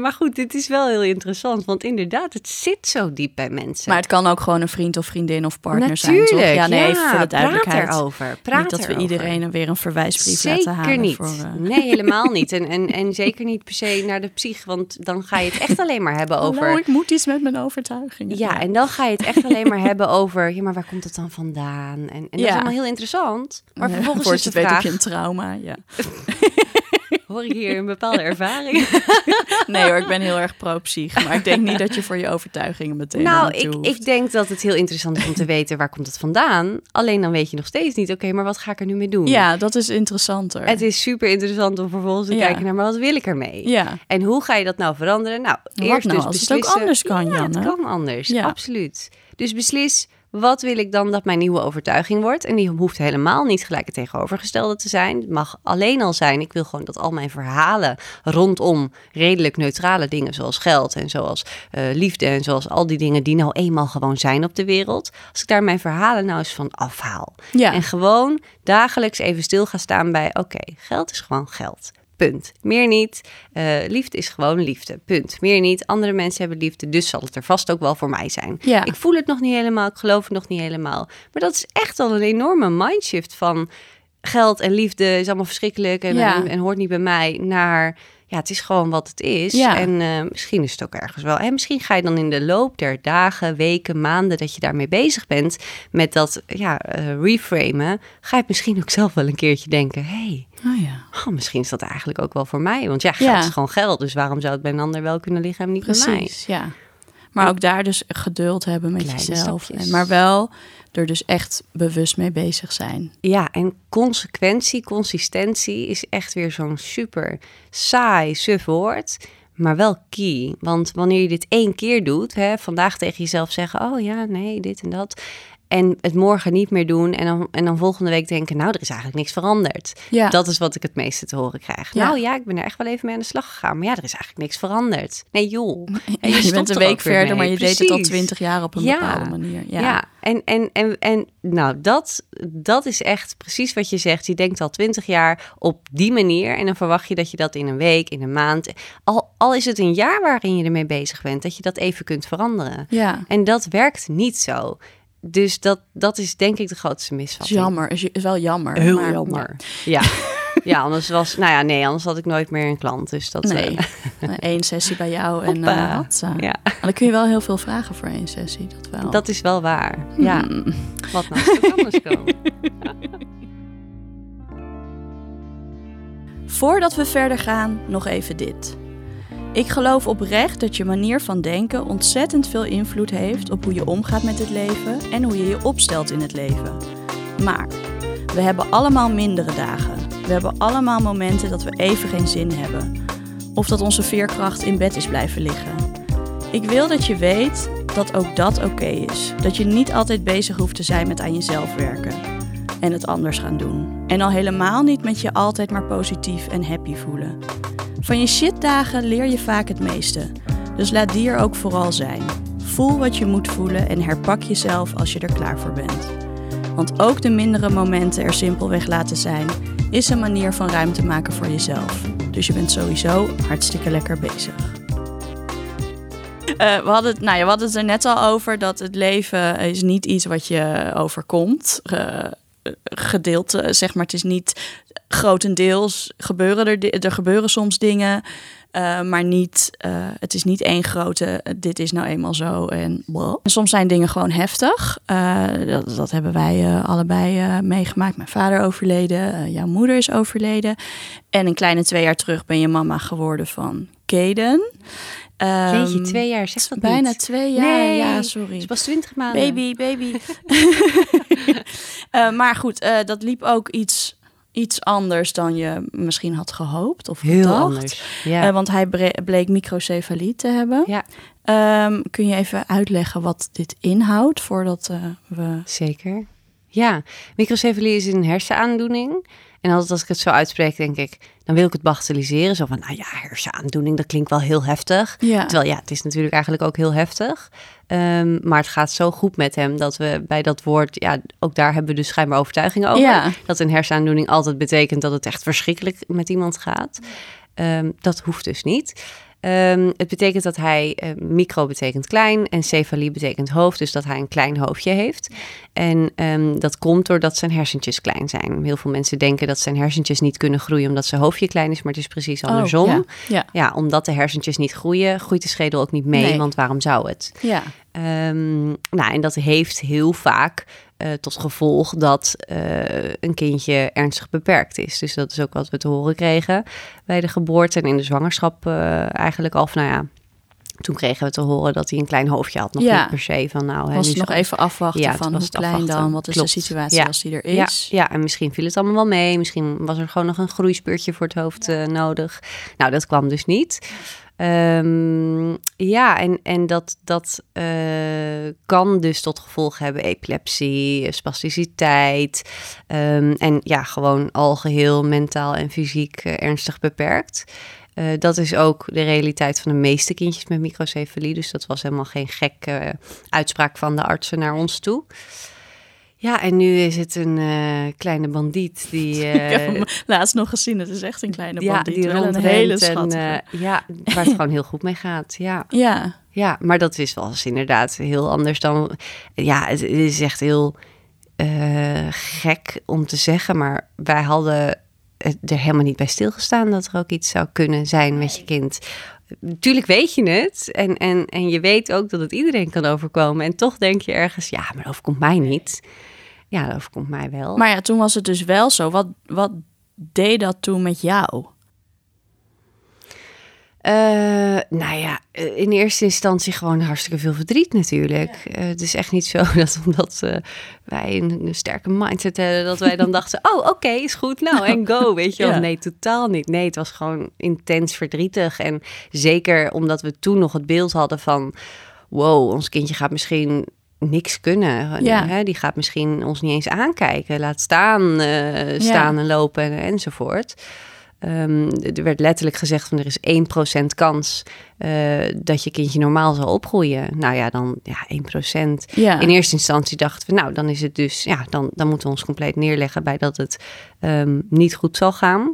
maar goed, dit is wel heel interessant, want inderdaad, het zit zo diep bij mensen. Maar het kan ook gewoon een vriend of vriendin of partner Natuurlijk, zijn, toch? Ja, nee, ja, even voor de duidelijkheid. Praat erover. Praat niet dat we erover. iedereen er weer een verwijsbrief Zeker laten halen. niet. Voor, eh, Nee, helemaal niet. En, en, en zeker niet per se naar de psych, want dan ga je het echt alleen maar hebben over. Hallo, ik moet iets met mijn overtuigingen. Ja, en dan ga je het echt alleen maar hebben over, ja, maar waar komt het dan vandaan? En, en dat Ja. is allemaal heel interessant. Maar vervolgens is de het weet vraag, heb je een trauma, ja. hoor ik hier een bepaalde ervaring? Nee hoor, ik ben heel erg pro-psych. Maar ik denk niet dat je voor je overtuigingen meteen Nou, ik, hoeft. ik denk dat het heel interessant is om te weten waar komt het vandaan. Alleen dan weet je nog steeds niet, oké, maar wat ga ik er nu mee doen? Ja, dat is interessanter. Het is super interessant om vervolgens te Ja. kijken naar, maar wat wil ik ermee? Ja, En hoe ga je dat nou veranderen? Nou, Wat eerst nou dus als het ook beslissen. anders kan, ja, Janne? het kan anders, Ja. absoluut. Dus beslis, wat wil ik dan dat mijn nieuwe overtuiging wordt? En die hoeft helemaal niet gelijk het tegenovergestelde te zijn. Het mag alleen al zijn, ik wil gewoon dat al mijn verhalen rondom redelijk neutrale dingen... zoals geld en zoals eh, liefde en zoals al die dingen die nou eenmaal gewoon zijn op de wereld... als ik daar mijn verhalen nou eens van afhaal. ja. En gewoon dagelijks even stil gaan staan bij: oké, geld is gewoon geld. Punt. Meer niet. Eh, liefde is gewoon liefde. Punt. Meer niet. Andere mensen hebben liefde, dus zal het er vast ook wel voor mij zijn. Ja. Ik voel het nog niet helemaal, ik geloof het nog niet helemaal. Maar dat is echt al een enorme mindshift van geld en liefde is allemaal verschrikkelijk en, Ja. en, en hoort niet bij mij, naar ja, het is gewoon wat het is. Ja. En eh, misschien is het ook ergens wel. En misschien ga je dan in de loop der dagen, weken, maanden dat je daarmee bezig bent met dat ja, eh, reframen, ga je misschien ook zelf wel een keertje denken: hé, hey, Oh ja. oh, misschien is dat eigenlijk ook wel voor mij. Want ja, geld Ja. is gewoon geld. Dus waarom zou het bij een ander wel kunnen liggen en niet bij mij? Precies, ja. Maar ook daar dus geduld hebben met Kleine jezelf. En, maar wel er dus echt bewust mee bezig zijn. Ja, en consequentie, consistentie is echt weer zo'n super saai, suf woord. Maar wel key. Want wanneer je dit één keer doet, hè, vandaag tegen jezelf zeggen: Oh ja, nee, dit en dat. En het morgen niet meer doen. En dan, en dan volgende week denken: Nou, er is eigenlijk niks veranderd. Ja. Dat is wat ik het meeste te horen krijg. Ja. Nou ja, ik ben er echt wel even mee aan de slag gegaan. Maar ja, er is eigenlijk niks veranderd. Nee, joh. En je, stopt bent een week verder, mee. maar je deed het al Precies. twintig jaar op een Ja. bepaalde manier. Ja. Ja, en, en, en, en nou, dat, dat is echt precies wat je zegt. Je denkt al twintig jaar op die manier en dan verwacht je dat je dat in een week, in een maand, al, al is het een jaar waarin je ermee bezig bent, dat je dat even kunt veranderen. ja. En dat werkt niet zo. Dus dat, dat is denk ik de grootste is misvatting. jammer. Het is wel jammer. Heel maar- jammer. Ja. ja, anders was, nou ja, nee, anders had ik nooit meer een klant. Dus dat, Nee. eh, Eén sessie bij jou en Hoppa. eh ja, Maar dan kun je wel heel veel vragen voor één sessie. Dat wel. dat is wel waar. Ja, Hmm. wat nou anders komen? Voordat we verder gaan, nog even dit. Ik geloof oprecht dat je manier van denken ontzettend veel invloed heeft op hoe je omgaat met het leven en hoe je je opstelt in het leven. Maar we hebben allemaal mindere dagen. We hebben allemaal momenten dat we even geen zin hebben. Of dat onze veerkracht in bed is blijven liggen. Ik wil dat je weet dat ook dat oké is. Dat je niet altijd bezig hoeft te zijn met aan jezelf werken en het anders gaan doen. En al helemaal niet met je altijd maar positief en happy voelen. Van je shitdagen leer je vaak het meeste. Dus laat die er ook vooral zijn. Voel wat je moet voelen en herpak jezelf als je er klaar voor bent. Want ook de mindere momenten er simpelweg laten zijn, is een manier van ruimte maken voor jezelf. Dus je bent sowieso hartstikke lekker bezig. Eh, we, hadden het, nou ja, we hadden het er net al over dat het leven is niet iets wat je overkomt. Eh, gedeelte, zeg maar, het is niet grotendeels gebeuren er, er gebeuren soms dingen, eh, maar niet, eh, het is niet één grote, eh, dit is nou eenmaal zo en. En soms zijn dingen gewoon heftig. Dat, dat hebben wij allebei meegemaakt. Mijn vader overleden, jouw moeder is overleden. En een kleine twee jaar terug ben je mama geworden van Kaden. Ehm, Jeetje, twee jaar, zeg dat Bijna niet. twee jaar, Nee, ja, Het sorry. is pas twintig maanden. Baby, baby. Maar goed, dat liep ook iets, iets anders dan je misschien had gehoopt of Heel gedacht. anders. Ja. Eh, want hij bleek microcefalie te hebben. ja, Ehm, kun je even uitleggen wat dit inhoudt voordat eh, we... zeker. Ja, microcefalie is een hersenaandoening. En altijd als ik het zo uitspreek, denk ik, dan wil ik het bagatelliseren. Zo van, nou ja, hersenaandoening, dat klinkt wel heel heftig. Ja, Terwijl ja, het is natuurlijk eigenlijk ook heel heftig. Ehm, maar het gaat zo goed met hem dat we bij dat woord, ja, ook daar hebben we dus schijnbaar overtuigingen over. Ja. Dat een hersenaandoening altijd betekent dat het echt verschrikkelijk met iemand gaat. Ehm, dat hoeft dus niet. Ehm, het betekent dat hij, eh, micro betekent klein en cefalie betekent hoofd, dus dat hij een klein hoofdje heeft. En ehm, dat komt doordat zijn hersentjes klein zijn. Heel veel mensen denken dat zijn hersentjes niet kunnen groeien omdat zijn hoofdje klein is, maar het is precies andersom. Oh, ja. Ja. Ja, omdat de hersentjes niet groeien, groeit de schedel ook niet mee, Nee. want waarom zou het? ja. Ehm, nou, en dat heeft heel vaak eh, tot gevolg dat eh, een kindje ernstig beperkt is. Dus dat is ook wat we te horen kregen bij de geboorte en in de zwangerschap eh, eigenlijk al. van, Nou ja, toen kregen we te horen dat hij een klein hoofdje had. Nog Ja. niet per se van nou... Was het nog even afwachten Ja, van hoe klein afwachten. dan, wat is Klopt. de situatie Ja. als die er is. ja, en misschien viel het allemaal wel mee. Misschien was er gewoon nog een groeispeurtje voor het hoofd nodig. Nou, dat kwam dus niet. Ehm, ja, en, en dat, dat eh, kan dus tot gevolg hebben epilepsie, spasticiteit. ehm, en ja, gewoon algeheel mentaal en fysiek eh, ernstig beperkt. Eh, dat is ook de realiteit van de meeste kindjes met microcefalie. Dus dat was helemaal geen gekke uitspraak van de artsen naar ons toe. Ja, en nu is het een eh, kleine bandiet die... Ik eh, heb hem laatst nog gezien, het is echt een kleine ja, bandiet. die wel een hele en, schattige. eh, ja, waar het gewoon heel goed mee gaat. Ja, ja, ja, maar dat is wel eens inderdaad heel anders dan... Ja, het, het is echt heel eh, gek om te zeggen, maar wij hadden er helemaal niet bij stilgestaan dat er ook iets zou kunnen zijn met je kind. Natuurlijk weet je het en, en, en je weet ook dat het iedereen kan overkomen. En toch denk je ergens, ja, maar dat overkomt mij niet. Ja, dat overkomt mij wel. Maar ja, toen was het dus wel zo. Wat, wat deed dat toen met jou? Uh, nou ja, eh, in eerste instantie gewoon hartstikke veel verdriet natuurlijk. Uh, het is echt niet zo dat omdat uh, wij een, een, sterke mindset hebben, dat wij dan dachten, oh oké, is goed, nou en go, weet je wel. Ja. Nee, totaal niet. Nee, het was gewoon intens verdrietig. En zeker omdat we toen nog het beeld hadden van, wow, ons kindje gaat misschien niks kunnen. Ja. Hè? Die gaat misschien ons niet eens aankijken, laat staan, staan Ja. en lopen en, enzovoort. Ehm, er werd letterlijk gezegd van er is 1% kans eh, dat je kindje normaal zal opgroeien. Nou ja, dan ja, 1%. Ja. In eerste instantie dachten we, nou dan is het dus, ja, dan, dan moeten we ons compleet neerleggen bij dat het ehm, niet goed zal gaan.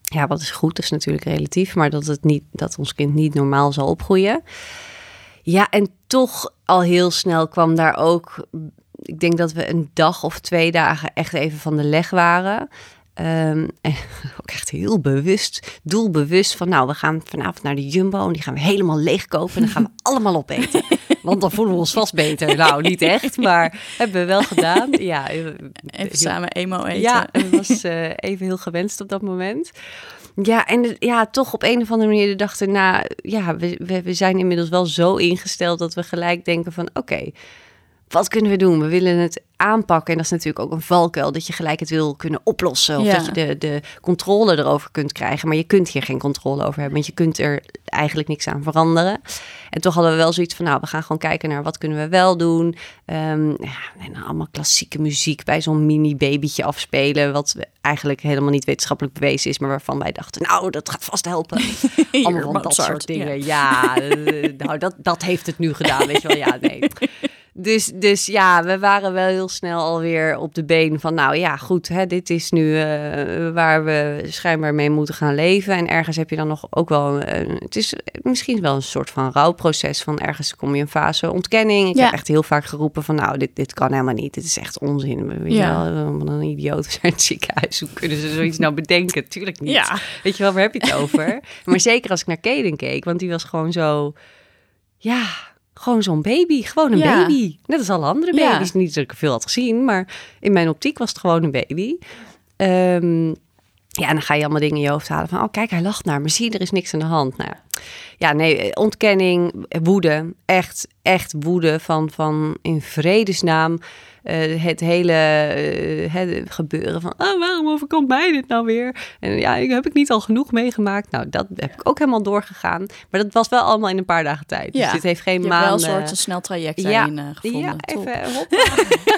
Ja, wat is goed, dat is natuurlijk relatief, maar dat, het niet, dat ons kind niet normaal zal opgroeien. Ja, en toch al heel snel kwam daar ook, ik denk dat we een dag of twee dagen echt even van de leg waren. Um, en ook echt heel bewust, doelbewust van nou, we gaan vanavond naar de Jumbo en die gaan we helemaal leegkopen en dan gaan we allemaal opeten. Want dan voelen we ons vast beter. Nou, niet echt, maar hebben we wel gedaan. Ja, even samen emo eten. Ja, het was uh, even heel gewenst op dat moment. Ja, en ja, toch op een of andere manier de dag erna, ja, we, we, we zijn inmiddels wel zo ingesteld dat we gelijk denken van oké, wat kunnen we doen? We willen het aanpakken. En dat is natuurlijk ook een valkuil, dat je gelijk het wil kunnen oplossen. Of Ja. dat je de, de controle erover kunt krijgen. Maar je kunt hier geen controle over hebben, want je kunt er eigenlijk niks aan veranderen. En toch hadden we wel zoiets van, nou, we gaan gewoon kijken naar wat kunnen we wel doen. Ehm, ja, en allemaal klassieke muziek bij zo'n mini-babytje afspelen, wat eigenlijk helemaal niet wetenschappelijk bewezen is, maar waarvan wij dachten, nou, dat gaat vast helpen. Hier, allemaal dat soort dingen. Ja, eh, nou, dat, dat heeft het nu gedaan, weet je wel. Ja, nee. Dus, dus ja, we waren wel heel snel alweer op de been van, nou ja, goed, hè, dit is nu uh, waar we schijnbaar mee moeten gaan leven. En ergens heb je dan nog ook wel, uh, het is misschien wel een soort van rouwproces van ergens kom je een fase ontkenning. Ik Ja. heb echt heel vaak geroepen van, nou, dit, dit kan helemaal niet, dit is echt onzin. Weet Ja. wel, wat een idioot zijn het ziekenhuis, hoe kunnen ze zoiets nou bedenken? Tuurlijk niet. Ja. Weet je wel, waar heb je het over? maar zeker als ik naar Kaden keek, want die was gewoon zo, ja, gewoon zo'n baby. Gewoon een Ja. baby. Net als alle andere Ja. baby's. Niet dat ik er veel had gezien, maar in mijn optiek was het gewoon een baby. Ehm, ja, en dan ga je allemaal dingen in je hoofd halen van... oh, kijk, hij lacht naar me. Zie, er is niks aan de hand. Nou, ja. nee, ontkenning, woede. Echt, echt woede van, van in vredesnaam... Uh, het hele uh, het gebeuren van, ah, waarom overkomt mij dit nou weer? En ja, heb ik niet al genoeg meegemaakt? Nou, dat heb ik ook helemaal doorgegaan. Maar dat was wel allemaal in een paar dagen tijd. Ja. Dus dit heeft geen Je maanden... wel een soort een snel traject ja, daarin uh, gevonden. Ja, even hop.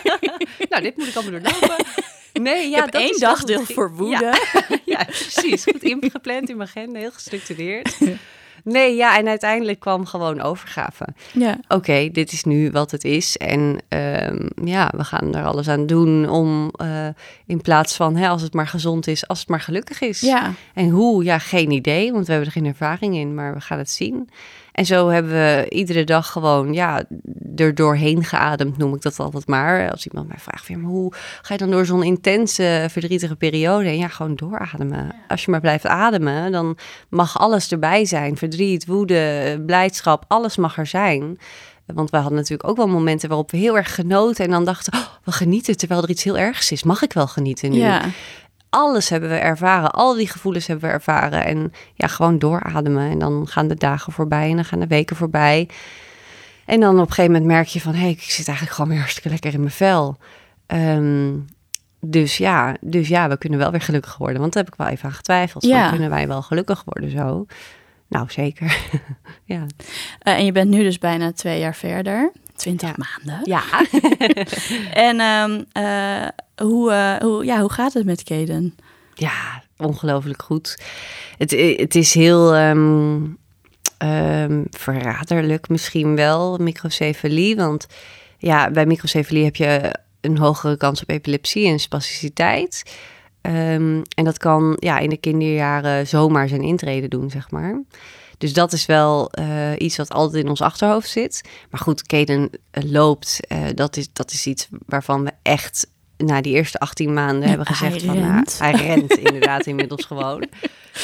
nou, dit moet ik allemaal doorlopen. Nee, ja, ik heb dat één is dagdeel voor woede. Ja, ja, precies. Goed ingepland in mijn agenda, heel gestructureerd. Nee, ja, en uiteindelijk kwam gewoon overgave. Ja. Oké, okay, dit is nu wat het is. En um, ja, we gaan er alles aan doen om uh, in plaats van hè, als het maar gezond is, als het maar gelukkig is. Ja. En hoe, ja, geen idee, want we hebben er geen ervaring in, maar we gaan het zien. En zo hebben we iedere dag gewoon, ja, er doorheen geademd, noem ik dat altijd maar. Als iemand mij vraagt, maar hoe ga je dan door zo'n intense, verdrietige periode? En ja, gewoon doorademen. Als je maar blijft ademen, dan mag alles erbij zijn. Verdriet, woede, blijdschap, alles mag er zijn. Want we hadden natuurlijk ook wel momenten waarop we heel erg genoten en dan dachten, oh, we genieten terwijl er iets heel ergs is. Mag ik wel genieten nu? Ja. Alles hebben we ervaren. Al die gevoelens hebben we ervaren. En ja, gewoon doorademen. En dan gaan de dagen voorbij en dan gaan de weken voorbij. En dan op een gegeven moment merk je van... hé, hey, ik zit eigenlijk gewoon weer hartstikke lekker in mijn vel. Um, dus, ja, dus ja, we kunnen wel weer gelukkig worden. Want daar heb ik wel even aan getwijfeld. Ja. Van, kunnen wij wel gelukkig worden zo? Nou, zeker. ja. Uh, en je bent nu dus bijna twee jaar verder. 20 ja. maanden. Ja. en um, uh, hoe, uh, hoe, ja, hoe gaat het met Kaden? Ja, ongelooflijk goed. Het, het is heel um, um, verraderlijk misschien wel, microcefalie. Want ja, bij microcefalie heb je een hogere kans op epilepsie en spasticiteit. En dat kan ja, in de kinderjaren zomaar zijn intrede doen, zeg maar. Dus dat is wel uh, iets wat altijd in ons achterhoofd zit. Maar goed, Kaden uh, loopt. Uh, dat, is, dat is iets waarvan we echt na die eerste 18 maanden hebben gezegd hij van... nou, rent. hij rent inderdaad inmiddels gewoon.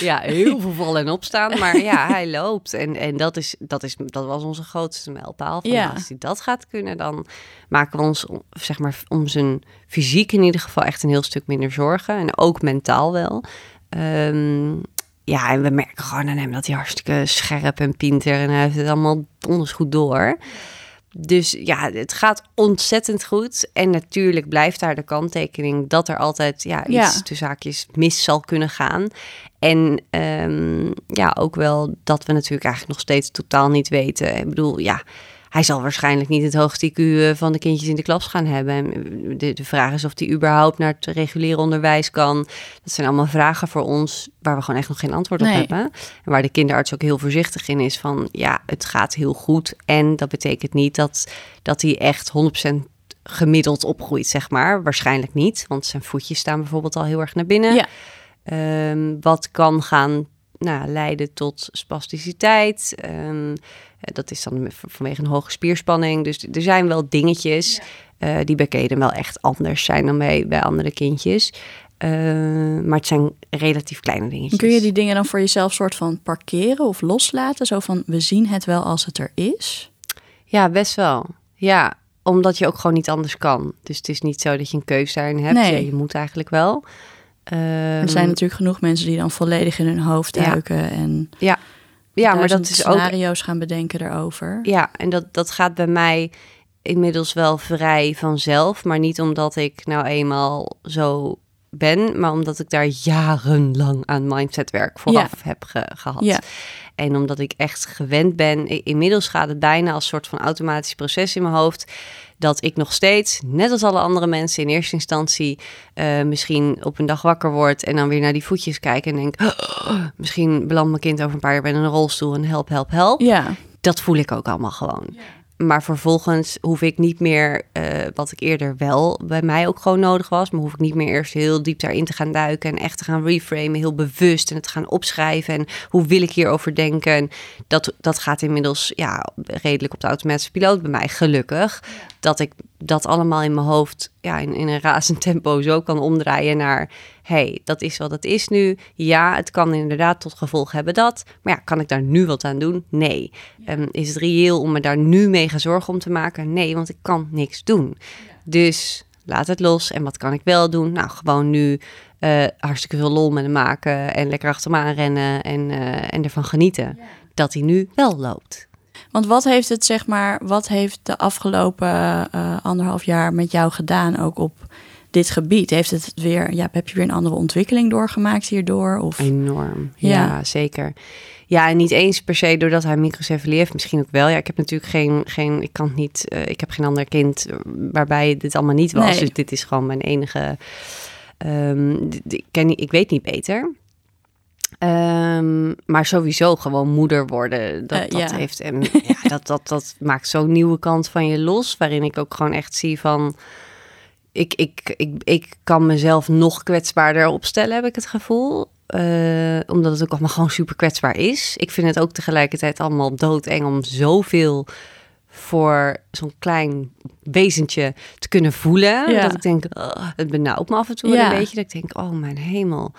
Ja, heel veel vallen en opstaan. Maar ja, hij loopt. En, en dat, is, dat, is, dat was onze grootste mijlpaal. Van, Ja. nou, Als hij dat gaat kunnen, dan maken we ons om- zeg maar, om zijn fysiek in ieder geval echt een heel stuk minder zorgen. En ook mentaal wel. Ehm, ja, en we merken gewoon aan hem dat hij hartstikke scherp en pinter en hij heeft het allemaal donders goed door. Dus ja, het gaat ontzettend goed. En natuurlijk blijft daar de kanttekening dat er altijd ja, iets Ja. tussen haakjes mis zal kunnen gaan. En ehm, ja, ook wel dat we natuurlijk eigenlijk nog steeds totaal niet weten. Ik bedoel, ja, hij zal waarschijnlijk niet het hoogste IQ eh, van de kindjes in de klas gaan hebben. En eh, De, de vraag is of hij überhaupt naar het reguliere onderwijs kan. Dat zijn allemaal vragen voor ons waar we gewoon echt nog geen antwoord op Nee. hebben. En waar de kinderarts ook heel voorzichtig in is van ja, het gaat heel goed. En dat betekent niet dat, dat hij echt 100% gemiddeld opgroeit, zeg maar. Waarschijnlijk niet, want zijn voetjes staan bijvoorbeeld al heel erg naar binnen. Ja. Ehm, wat kan gaan nou, leiden tot spasticiteit. Eh, dat is dan vanwege een hoge spierspanning. Dus er zijn wel dingetjes eh, die bij Kaden wel echt anders zijn dan bij, bij andere kindjes. Eh, maar het zijn relatief kleine dingetjes. Kun je die dingen dan voor jezelf soort van parkeren of loslaten? Zo van, we zien het wel als het er is. Ja, best wel. Ja, omdat je ook gewoon niet anders kan. Dus het is niet zo dat je een keuze daarin hebt. Nee. Ja, je moet eigenlijk wel. er Ehm, zijn natuurlijk genoeg mensen die dan volledig in hun hoofd Ja. duiken en ja, ja, maar dat is ook scenario's gaan bedenken erover. Ja, en dat, dat gaat bij mij inmiddels wel vrij vanzelf. Maar niet omdat ik nou eenmaal zo ben, maar omdat ik daar jarenlang aan mindsetwerk vooraf heb ge- gehad. Ja. En omdat ik echt gewend ben, inmiddels gaat het bijna als soort van automatisch proces in mijn hoofd. Dat ik nog steeds, net als alle andere mensen in eerste instantie, eh, misschien op een dag wakker word en dan weer naar die voetjes kijk en denk, "Oh, misschien belandt mijn kind over een paar jaar bij een rolstoel en help, help, help Ja, dat voel ik ook allemaal gewoon. Maar vervolgens hoef ik niet meer, eh, wat ik eerder wel bij mij ook gewoon nodig was, maar hoef ik niet meer eerst heel diep daarin te gaan duiken en echt te gaan reframen, heel bewust en het gaan opschrijven en hoe wil ik hierover denken. En dat, dat gaat inmiddels ja, redelijk op de automatische piloot bij mij, gelukkig. Dat ik dat allemaal in mijn hoofd ja, in, in een razend tempo zo kan omdraaien naar... hey, dat is wat het is nu. Ja, het kan inderdaad tot gevolg hebben dat. Maar ja, kan ik daar nu wat aan doen? Nee. Ehm, is het reëel om me daar nu mega zorgen om te maken? Nee, want ik kan niks doen. Dus laat het los. En wat kan ik wel doen? Nou, gewoon nu eh, hartstikke veel lol met hem maken... en lekker achter me aanrennen en, eh, en ervan genieten. Dat hij nu wel loopt. Want wat heeft het zeg maar, wat heeft de afgelopen eh, anderhalf jaar met jou gedaan ook op dit gebied? Heeft het weer, ja, heb je weer een andere ontwikkeling doorgemaakt hierdoor? Of Enorm. Ja. Ja. zeker. Ja, en niet eens per se doordat hij microcefalie heeft. Misschien ook wel. Ja, ik heb natuurlijk geen, geen ik kan het niet, eh, ik heb geen ander kind waarbij dit allemaal niet was. Nee. Dus dit is gewoon mijn enige. d- ik, ken ik weet niet beter. Ehm, maar sowieso gewoon moeder worden. Dat, Eh, dat ja. heeft en ja, dat, dat, dat maakt zo'n nieuwe kant van je los. Waarin ik ook gewoon echt zie van. Ik, ik, ik, ik kan mezelf nog kwetsbaarder opstellen, heb ik het gevoel. Eh, omdat het ook allemaal gewoon super kwetsbaar is. Ik vind het ook tegelijkertijd allemaal doodeng om zoveel voor zo'n klein wezentje te kunnen voelen. Ja. Dat ik denk, "Ugh," het benauwt me af en toe Ja. een beetje. Dat ik denk, oh mijn hemel.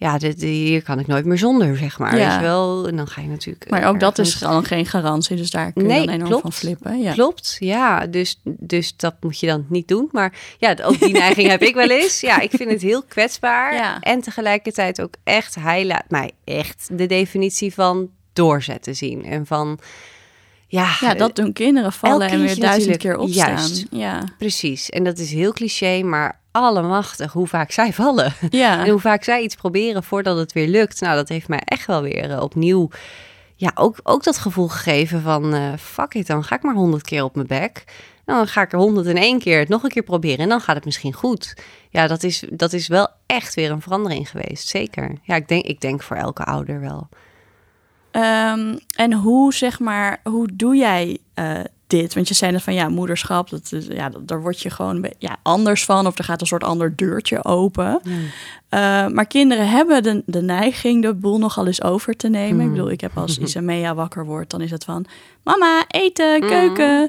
Ja, dit, hier kan ik nooit meer zonder, zeg maar. Ja. Weet je wel? En dan ga je natuurlijk... Maar ook dat is gewoon geen garantie, dus daar kun je Nee, dan enorm klopt. van flippen. Ja. Klopt, ja. Dus, dus dat moet je dan niet doen. Maar ja, ook die neiging heb ik wel eens. Ja, ik vind het heel kwetsbaar. Ja. En tegelijkertijd ook echt, hij laat mij echt de definitie van doorzetten zien. En van, ja... Ja, dat doen kinderen vallen en weer duizend keer opstaan. juist. Ja. Precies. En dat is heel cliché, maar allemachtig hoe vaak zij vallen. Ja. En hoe vaak zij iets proberen voordat het weer lukt. Nou, dat heeft mij echt wel weer eh, opnieuw... Ja, ook, ook dat gevoel gegeven van... eh, fuck it, dan ga ik maar honderd keer op mijn bek. Nou, dan ga ik er honderd en één keer het nog een keer proberen. En dan gaat het misschien goed. Ja, dat is, dat is wel echt weer een verandering geweest. Zeker. Ja, ik denk, ik denk voor elke ouder wel. Ehm, en hoe, zeg maar, hoe doe jij eh, dit? Want je zei net van ja, moederschap, dat, is- ja, dat, daar word je gewoon ja, anders van. Of er gaat een soort ander deurtje open. Eh, maar kinderen hebben de, de neiging de boel nogal eens over te nemen. Ik bedoel, ik heb als Isamea wakker wordt, dan is het van... Mama, eten, keuken.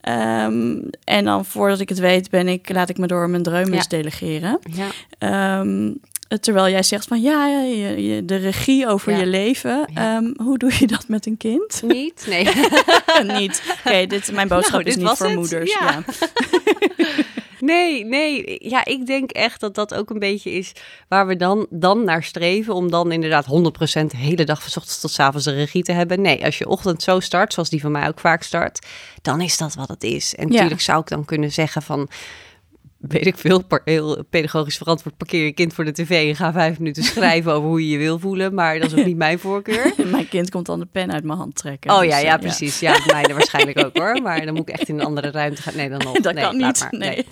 Ehm, en dan voordat ik het weet, ben ik, laat ik me door mijn dreumes Ja. delegeren. Ja. Ehm, terwijl jij zegt van ja, je, je- de regie over Ja. je leven. Ja. Ehm, hoe doe je dat met een kind? Niet? Nee. niet. Oké, dit mijn boodschap Nou, is niet voor het. moeders. Ja. Nee, nee. Ja, ik denk echt dat dat ook een beetje is waar we dan, dan naar streven. Om dan inderdaad 100% de hele dag van 's ochtends tot 's avonds de regie te hebben. Nee, als je ochtend zo start, zoals die van mij ook vaak start, dan is dat wat het is. En natuurlijk zou ik dan kunnen zeggen van... Weet ik veel, heel pedagogisch verantwoord, parkeer je kind voor de tv en ga vijf minuten schrijven over hoe je je wil voelen. Maar dat is ook niet mijn voorkeur. Mijn kind komt dan de pen uit mijn hand trekken. Oh Dus, ja, eh, ja, precies. Ja, mij waarschijnlijk ook hoor. Maar dan moet ik echt in een andere ruimte gaan. Nee, dan nog. Dat nee, kan niet. maar. Nee.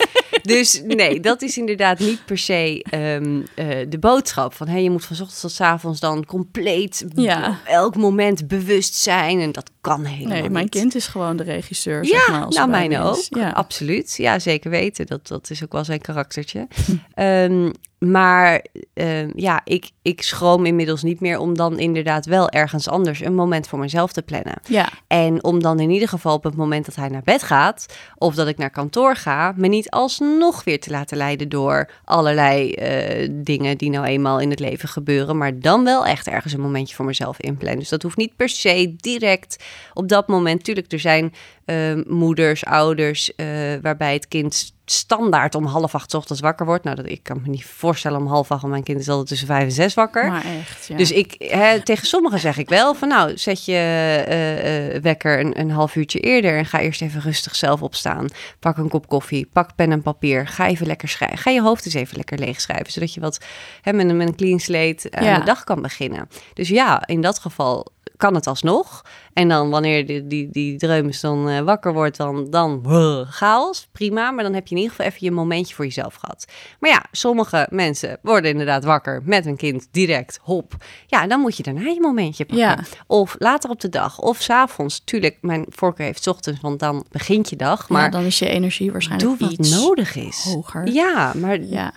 Dus nee, dat is inderdaad niet per se ehm, eh, de boodschap. Van hey, je moet van ochtends tot avonds dan compleet Ja. op elk moment bewust zijn. En dat kan helemaal Nee, mijn niet. kind is gewoon de regisseur. Ja, zeg maar, als nou mijne ook. Ja. Absoluut. Ja, zeker weten. Dat, dat is ook wel zijn karaktertje. Ehm, maar ehm, ja, ik, ik schroom inmiddels niet meer om dan inderdaad wel ergens anders een moment voor mezelf te plannen. ja, En om dan in ieder geval op het moment dat hij naar bed gaat, of dat ik naar kantoor ga, me niet alsnog weer te laten leiden door allerlei eh, dingen die nou eenmaal in het leven gebeuren, maar dan wel echt ergens een momentje voor mezelf inplannen. Dus dat hoeft niet per se direct op dat moment. Tuurlijk, er zijn eh, moeders, ouders, eh, waarbij het kind standaard om half acht 's ochtends wakker wordt. Nou, dat, ik kan me niet voorstellen om half acht, want mijn kind is altijd tussen vijf en zes wakker. maar echt. Ja. Dus ik, hè, tegen sommigen zeg ik wel van nou, zet je eh, eh, wekker een, een half uurtje eerder en ga eerst even rustig zelf opstaan. Pak een kop koffie, pak pen en papier, ga even lekker schrijven. Ga je hoofd eens even lekker leeg schrijven, zodat je wat hè, met, een, met een clean slate aan Ja. de dag kan beginnen. Dus ja, in dat geval kan het alsnog. En dan wanneer die, die, die dreumes dan eh, wakker wordt, dan, dan chaos. Prima, maar dan heb je in ieder geval even je momentje voor jezelf gehad. Maar ja, sommige mensen worden inderdaad wakker met een kind direct, hop. Ja, dan moet je daarna je momentje pakken. Ja. Of later op de dag, of s'avonds. Tuurlijk, mijn voorkeur heeft 's ochtends, want dan begint je dag. maar dan is je energie waarschijnlijk doe wat iets nodig is. hoger. Ja, maar Ja.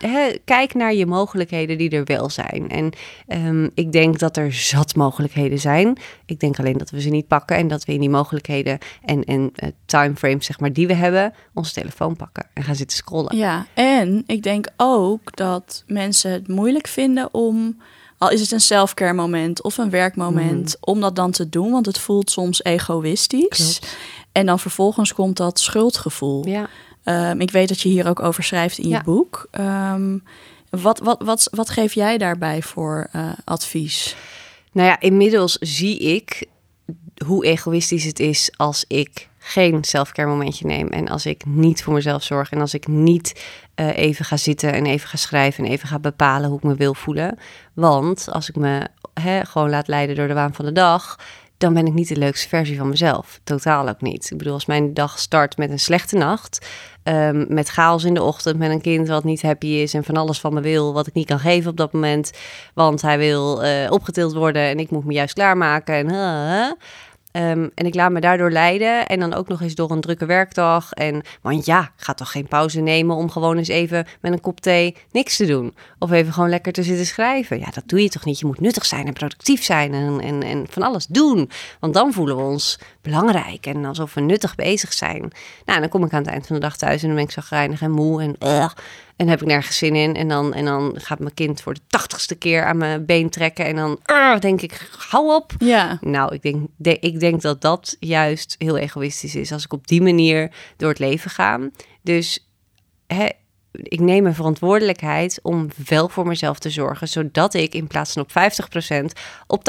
kijk naar je mogelijkheden die er wel zijn. En ehm, ik denk dat er zat mogelijkheden zijn. Ik denk alleen dat we ze niet pakken en dat we in die mogelijkheden en, en eh, timeframes zeg maar, die we hebben, onze telefoon pakken en gaan zitten scrollen. Ja, en ik denk ook dat mensen het moeilijk vinden om, al is het een self-care moment of een werkmoment, om dat dan te doen, want het voelt soms egoïstisch. Klopt. En dan vervolgens komt dat schuldgevoel. Ja. Ehm, ik weet dat je hier ook over schrijft in Ja. je boek. Ehm, wat, wat, wat, wat geef jij daarbij voor eh, advies? Nou ja, inmiddels zie ik hoe egoïstisch het is als ik geen selfcare momentje neem. En als ik niet voor mezelf zorg. En als ik niet eh, even ga zitten en even ga schrijven en even ga bepalen hoe ik me wil voelen. Want als ik me gewoon laat leiden door de waan van de dag. Dan ben ik niet de leukste versie van mezelf. Totaal ook niet. Ik bedoel, als mijn dag start met een slechte nacht. ehm, met chaos in de ochtend, met een kind wat niet happy is en van alles van me wil, wat ik niet kan geven op dat moment. Want hij wil eh, opgetild worden en ik moet me juist klaarmaken. En, uh, Ehm, en ik laat me daardoor leiden. En dan ook nog eens door een drukke werkdag. En, want ja, ik ga toch geen pauze nemen om gewoon eens even met een kop thee niks te doen. Of even gewoon lekker te zitten schrijven. Ja, dat doe je toch niet? Je moet nuttig zijn en productief zijn en, en, en van alles doen. Want dan voelen we ons belangrijk en alsof we nuttig bezig zijn. Nou, dan kom ik aan het eind van de dag thuis en dan ben ik zo grijnig en moe en... En heb ik nergens zin in. En dan, en dan gaat mijn kind voor de tachtigste keer aan mijn been trekken. En dan ugh, denk ik, hou op. Ja, Nou, ik denk, de- ik denk dat dat juist heel egoïstisch is als ik op die manier door het leven ga. Dus hè, ik neem mijn verantwoordelijkheid om wel voor mezelf te zorgen, zodat ik in plaats van op 50% op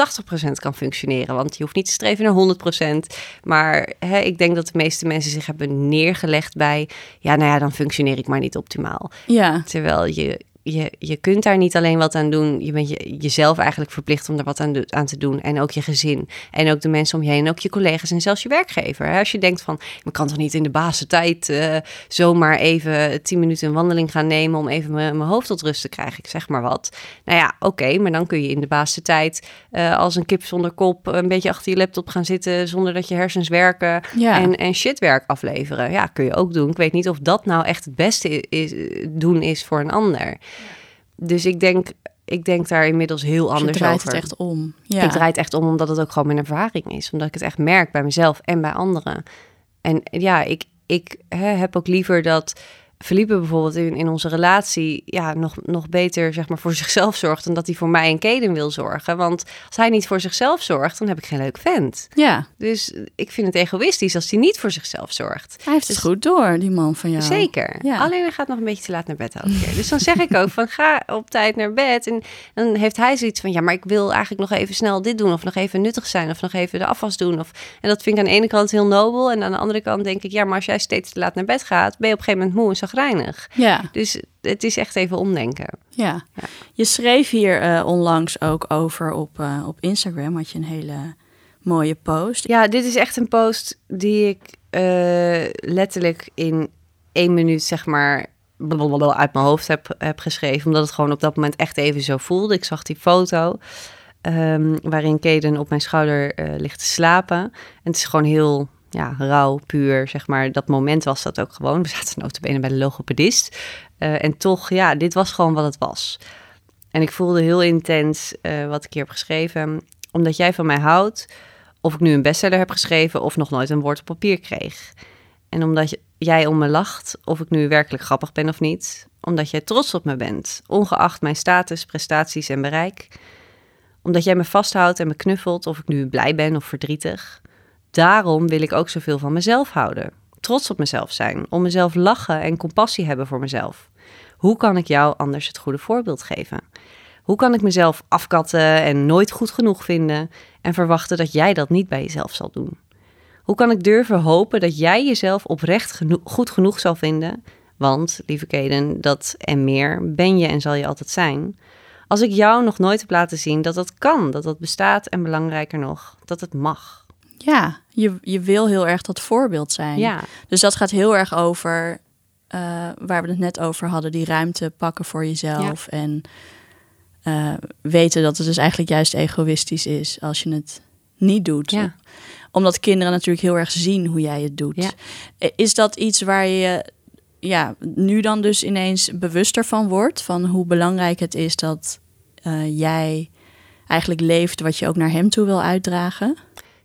80% kan functioneren. Want je hoeft niet te streven naar 100%. Maar hè, ik denk dat de meeste mensen zich hebben neergelegd bij, ja, nou ja, dan functioneer ik maar niet optimaal. ja, Terwijl je, je, je kunt daar niet alleen wat aan doen. Je bent je, jezelf eigenlijk verplicht om er wat aan, do- aan te doen. En ook je gezin. En ook de mensen om je heen. En ook je collega's en zelfs je werkgever. Hè? Als je denkt van, ik kan toch niet in de basentijd eh zomaar even tien minuten een wandeling gaan nemen... om even mijn hoofd tot rust te krijgen. Ik zeg maar wat. Nou ja, oké, maar dan kun je in de basentijd eh als een kip zonder kop... een beetje achter je laptop gaan zitten zonder dat je hersens werken ja. en, en shitwerk afleveren. Ja, kun je ook doen. Ik weet niet of dat nou echt het beste is, doen is voor een ander. Dus ik denk, ik denk daar inmiddels heel Dus anders draait over. het echt om. Ja. Ik draai het echt om omdat het ook gewoon mijn ervaring is. Omdat ik het echt merk bij mezelf en bij anderen. En ja, ik, ik hè, heb ook liever dat Felipe bijvoorbeeld in, in onze relatie ja, nog, nog beter zeg maar, voor zichzelf zorgt dan dat hij voor mij en Kaden wil zorgen. Want als hij niet voor zichzelf zorgt, dan heb ik geen leuk vent. Ja. Dus ik vind het egoïstisch als hij niet voor zichzelf zorgt. Hij heeft het dus goed door, die man van jou. Zeker. Ja. Alleen hij gaat nog een beetje te laat naar bed elke keer. Dus dan zeg ik ook van ga op tijd naar bed. En dan heeft hij zoiets van ja, maar ik wil eigenlijk nog even snel dit doen. Of nog even nuttig zijn. Of nog even de afwas doen. Of, en dat vind ik aan de ene kant heel nobel. En aan de andere kant denk ik ja, maar als jij steeds te laat naar bed gaat, ben je op een gegeven moment moe en zagrijnig. Ja. Dus het is echt even omdenken. Ja. ja. Je schreef hier uh, onlangs ook over op, uh, op Instagram. Had je een hele mooie post. Ja, dit is echt een post die ik uh, letterlijk in één minuut, zeg maar, uit mijn hoofd heb, heb geschreven. Omdat het gewoon op dat moment echt even zo voelde. Ik zag die foto. Um, waarin Kaden op mijn schouder ligt te slapen. En het is gewoon heel ja, rauw, puur, zeg maar. Dat moment was dat ook gewoon. We zaten notabene bij de logopedist. Uh, en toch, ja, dit was gewoon wat het was. En ik voelde heel intens uh, wat ik hier heb geschreven. Omdat jij van mij houdt, of ik nu een bestseller heb geschreven... of nog nooit een woord op papier kreeg. En omdat jij om me lacht, of ik nu werkelijk grappig ben of niet. Omdat jij trots op me bent, ongeacht mijn status, prestaties en bereik. Omdat jij me vasthoudt en me knuffelt, of ik nu blij ben of verdrietig daarom wil ik ook zoveel van mezelf houden. Trots op mezelf zijn, om mezelf lachen en compassie hebben voor mezelf. Hoe kan ik jou anders het goede voorbeeld geven? Hoe kan ik mezelf afkatten en nooit goed genoeg vinden en verwachten dat jij dat niet bij jezelf zal doen? Hoe kan ik durven hopen dat jij jezelf oprecht goed genoeg zal vinden? Want, lieve Keden, dat en meer ben je en zal je altijd zijn. Als ik jou nog nooit heb laten zien dat dat kan, dat dat bestaat en belangrijker nog, dat het mag. Ja, je, je wil heel erg dat voorbeeld zijn. Ja. Dus dat gaat heel erg over uh, waar we het net over hadden, die ruimte pakken voor jezelf. En uh, weten dat het dus eigenlijk juist egoïstisch is als je het niet doet. Ja. Omdat kinderen natuurlijk heel erg zien hoe jij het doet. Ja. Is dat iets waar je ja, nu dan dus ineens bewuster van wordt? Van hoe belangrijk het is dat uh, jij eigenlijk leeft wat je ook naar hem toe wil uitdragen?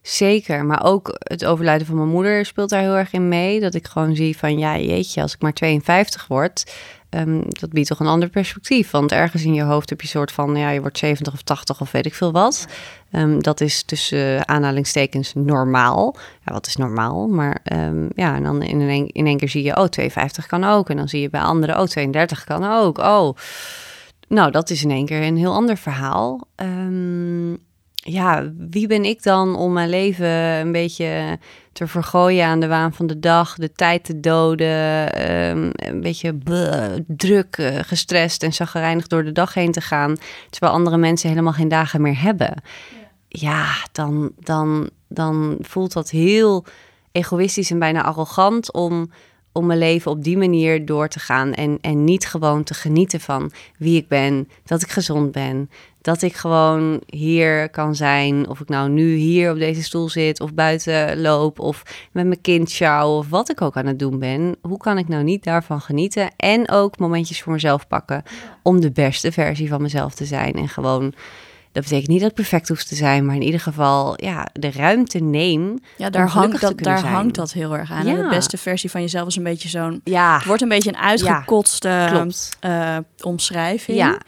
Zeker, maar ook het overlijden van mijn moeder speelt daar heel erg in mee. Dat ik gewoon zie van, ja jeetje, als ik maar 52 word, um, dat biedt toch een ander perspectief. Want ergens in je hoofd heb je soort van, ja, je wordt 70 of 80 of weet ik veel wat. Um, dat is tussen aanhalingstekens normaal. Ja, wat is normaal? Maar um, ja, en dan in een, in één keer zie je, oh, 52 kan ook. En dan zie je bij anderen, oh, 32 kan ook. Oh, nou, dat is in één keer een heel ander verhaal. Um, ja, wie ben ik dan om mijn leven een beetje te vergooien aan de waan van de dag, de tijd te doden, um, een beetje druk, uh, gestrest en zagrijnig door de dag heen te gaan, terwijl andere mensen helemaal geen dagen meer hebben. Ja, ja dan, dan, dan voelt dat heel egoïstisch en bijna arrogant om om mijn leven op die manier door te gaan. En, en niet gewoon te genieten van wie ik ben, dat ik gezond ben. Dat ik gewoon hier kan zijn. Of ik nou nu hier op deze stoel zit, of buiten loop, of met mijn kind sjouw, of wat ik ook aan het doen ben. Hoe kan ik nou niet daarvan genieten? En ook momentjes voor mezelf pakken om de beste versie van mezelf te zijn. En gewoon dat betekent niet dat het perfect hoeft te zijn, maar in ieder geval ja, de ruimte neem. Ja, daar, hangt dat, daar hangt dat heel erg aan. Ja. De beste versie van jezelf is een beetje zo'n. Ja. Het wordt een beetje een uitgekotste ja, uh, omschrijving. Ja.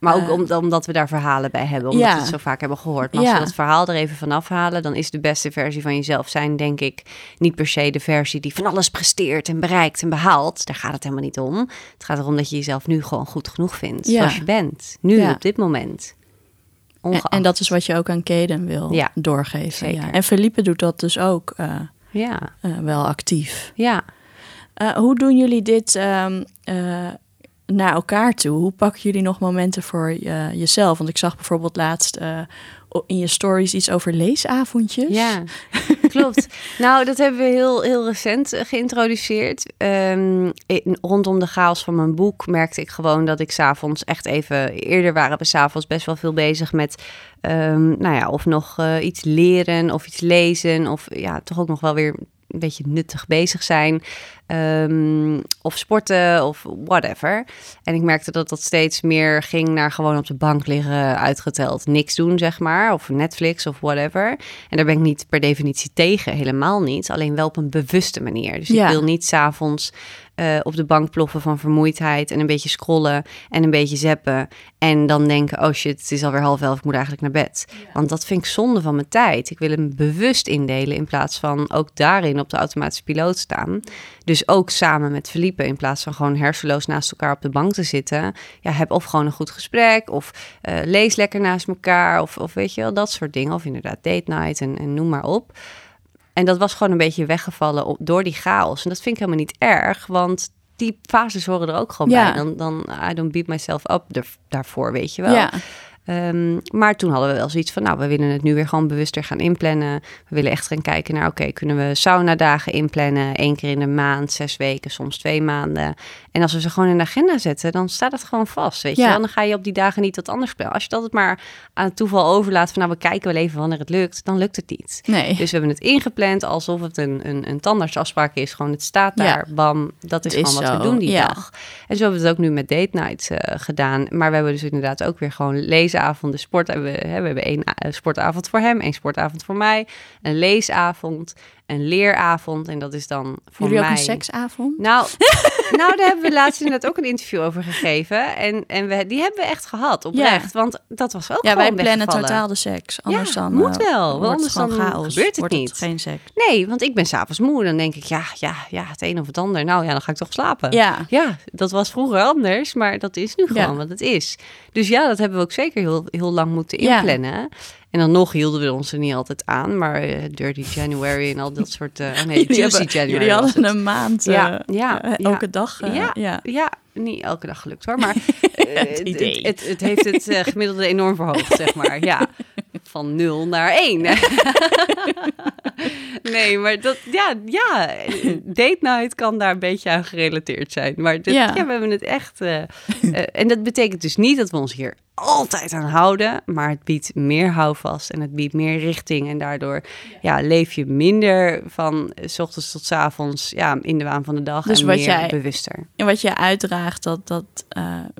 Maar ook uh, omdat we daar verhalen bij hebben, omdat ja. we het zo vaak hebben gehoord. Maar als we dat verhaal er even vanaf halen, dan is de beste versie van jezelf zijn, denk ik, niet per se de versie die van alles presteert en bereikt en behaalt. Daar gaat het helemaal niet om. Het gaat erom dat je jezelf nu gewoon goed genoeg vindt, zoals je bent. Nu, op dit moment. En, dat is wat je ook aan Kaden wil ja, doorgeven. Ja. En Felipe doet dat dus ook uh, ja. Uh, wel actief. Ja. Uh, hoe doen jullie dit um, naar elkaar toe? Hoe pakken jullie nog momenten voor jezelf? Want ik zag bijvoorbeeld laatst in je stories iets over leesavondjes. Ja, klopt. nou, dat hebben we heel, heel recent eh, geïntroduceerd. Um, rondom de chaos van mijn boek merkte ik gewoon dat ik s'avonds echt even... Eerder waren we s'avonds best wel veel bezig met... Um, nou ja, of nog uh, iets leren of iets lezen. Of ja, toch ook nog wel weer een beetje nuttig bezig zijn. Ehm, of sporten of whatever. En ik merkte dat dat steeds meer ging naar gewoon op de bank liggen, uitgeteld. Niks doen, zeg maar. Of Netflix of whatever. En daar ben ik niet per definitie tegen, helemaal niet. Alleen wel op een bewuste manier. Dus Ja. ik wil niet s'avonds eh op de bank ploffen van vermoeidheid en een beetje scrollen en een beetje zappen. En dan denken, oh shit, het is alweer half elf, ik moet eigenlijk naar bed. Want dat vind ik zonde van mijn tijd. Ik wil hem bewust indelen in plaats van ook daarin op de automatische piloot staan. Dus ook samen met Felipe, in plaats van gewoon hersenloos naast elkaar op de bank te zitten. Ja, heb of gewoon een goed gesprek, of eh, lees lekker naast elkaar, of, of weet je wel, dat soort dingen. Of inderdaad date night en, en noem maar op. En dat was gewoon een beetje weggevallen door die chaos. En dat vind ik helemaal niet erg, want die fases horen er ook gewoon Ja. bij. Dan, dan, I don't beat myself up daar- daarvoor, weet je wel. Ja. Ehm, maar toen hadden we wel zoiets van, nou, we willen het nu weer gewoon bewuster gaan inplannen. We willen echt gaan kijken naar, oké, kunnen we saunadagen inplannen? Één keer in de maand, zes weken, soms twee maanden. En als we ze gewoon in de agenda zetten, dan staat het gewoon vast, weet je wel. Dan ga je op die dagen niet wat anders plannen. Als je dat het maar aan het toeval overlaat van, nou, we kijken wel even wanneer het lukt, dan lukt het niet. Nee. Dus we hebben het ingepland alsof het een, een, een tandartsafspraak is. Gewoon, het staat Ja. daar, bam, dat is gewoon wat we doen die ja. dag. En zo hebben we het ook nu met date nights eh, gedaan. Maar we hebben dus inderdaad ook weer gewoon leesavonden, sport. hebben We, we hebben één eh, sportavond voor hem, één sportavond voor mij. Een leesavond, een leeravond. En dat is dan voor Jullie mij... ook een seksavond? Nou, nou, daar hebben we laatst inderdaad ook een interview over gegeven. En, en we, die hebben we echt gehad, oprecht. Want dat was ook Ja, wij plannen weggevallen. totaal de seks. Anders Ja, dan moet eh, wel, want anders dan chaos. gebeurt het Wordt niet. geen seks. Nee, want ik ben s'avonds moe. Dan denk ik, ja, ja, ja, het een of het ander. Nou ja, dan ga ik toch slapen. Ja. Ja, dat was vroeger anders, maar dat is nu gewoon Ja. wat het is. Dus ja, dat hebben we ook zeker heel, heel lang moeten Ja. inplannen. En dan nog hielden we ons er niet altijd aan. Maar eh, Dirty January en al dat soort... oh nee, Jullie, Juicy hebben- January jullie hadden het. een maand Ja, ja, eh, ja. elke dag. Ja. ja. Ja, niet elke dag gelukt hoor. Maar Het het, idee. het, het heeft het gemiddelde enorm verhoogd, zeg maar. Ja, van nul naar één. nee, maar dat, ja, ja, date night kan daar een beetje aan gerelateerd zijn. Maar dit, Ja. ja. we hebben het echt... eh, eh, en dat betekent dus niet dat we ons hier altijd aan houden, maar het biedt meer houvast en het biedt meer richting. En daardoor ja. leef je minder van eh, s ochtends tot s avonds ja, in de waan van de dag Dus en wat meer jij- bewuster. En wat je uitdraagt, dat, dat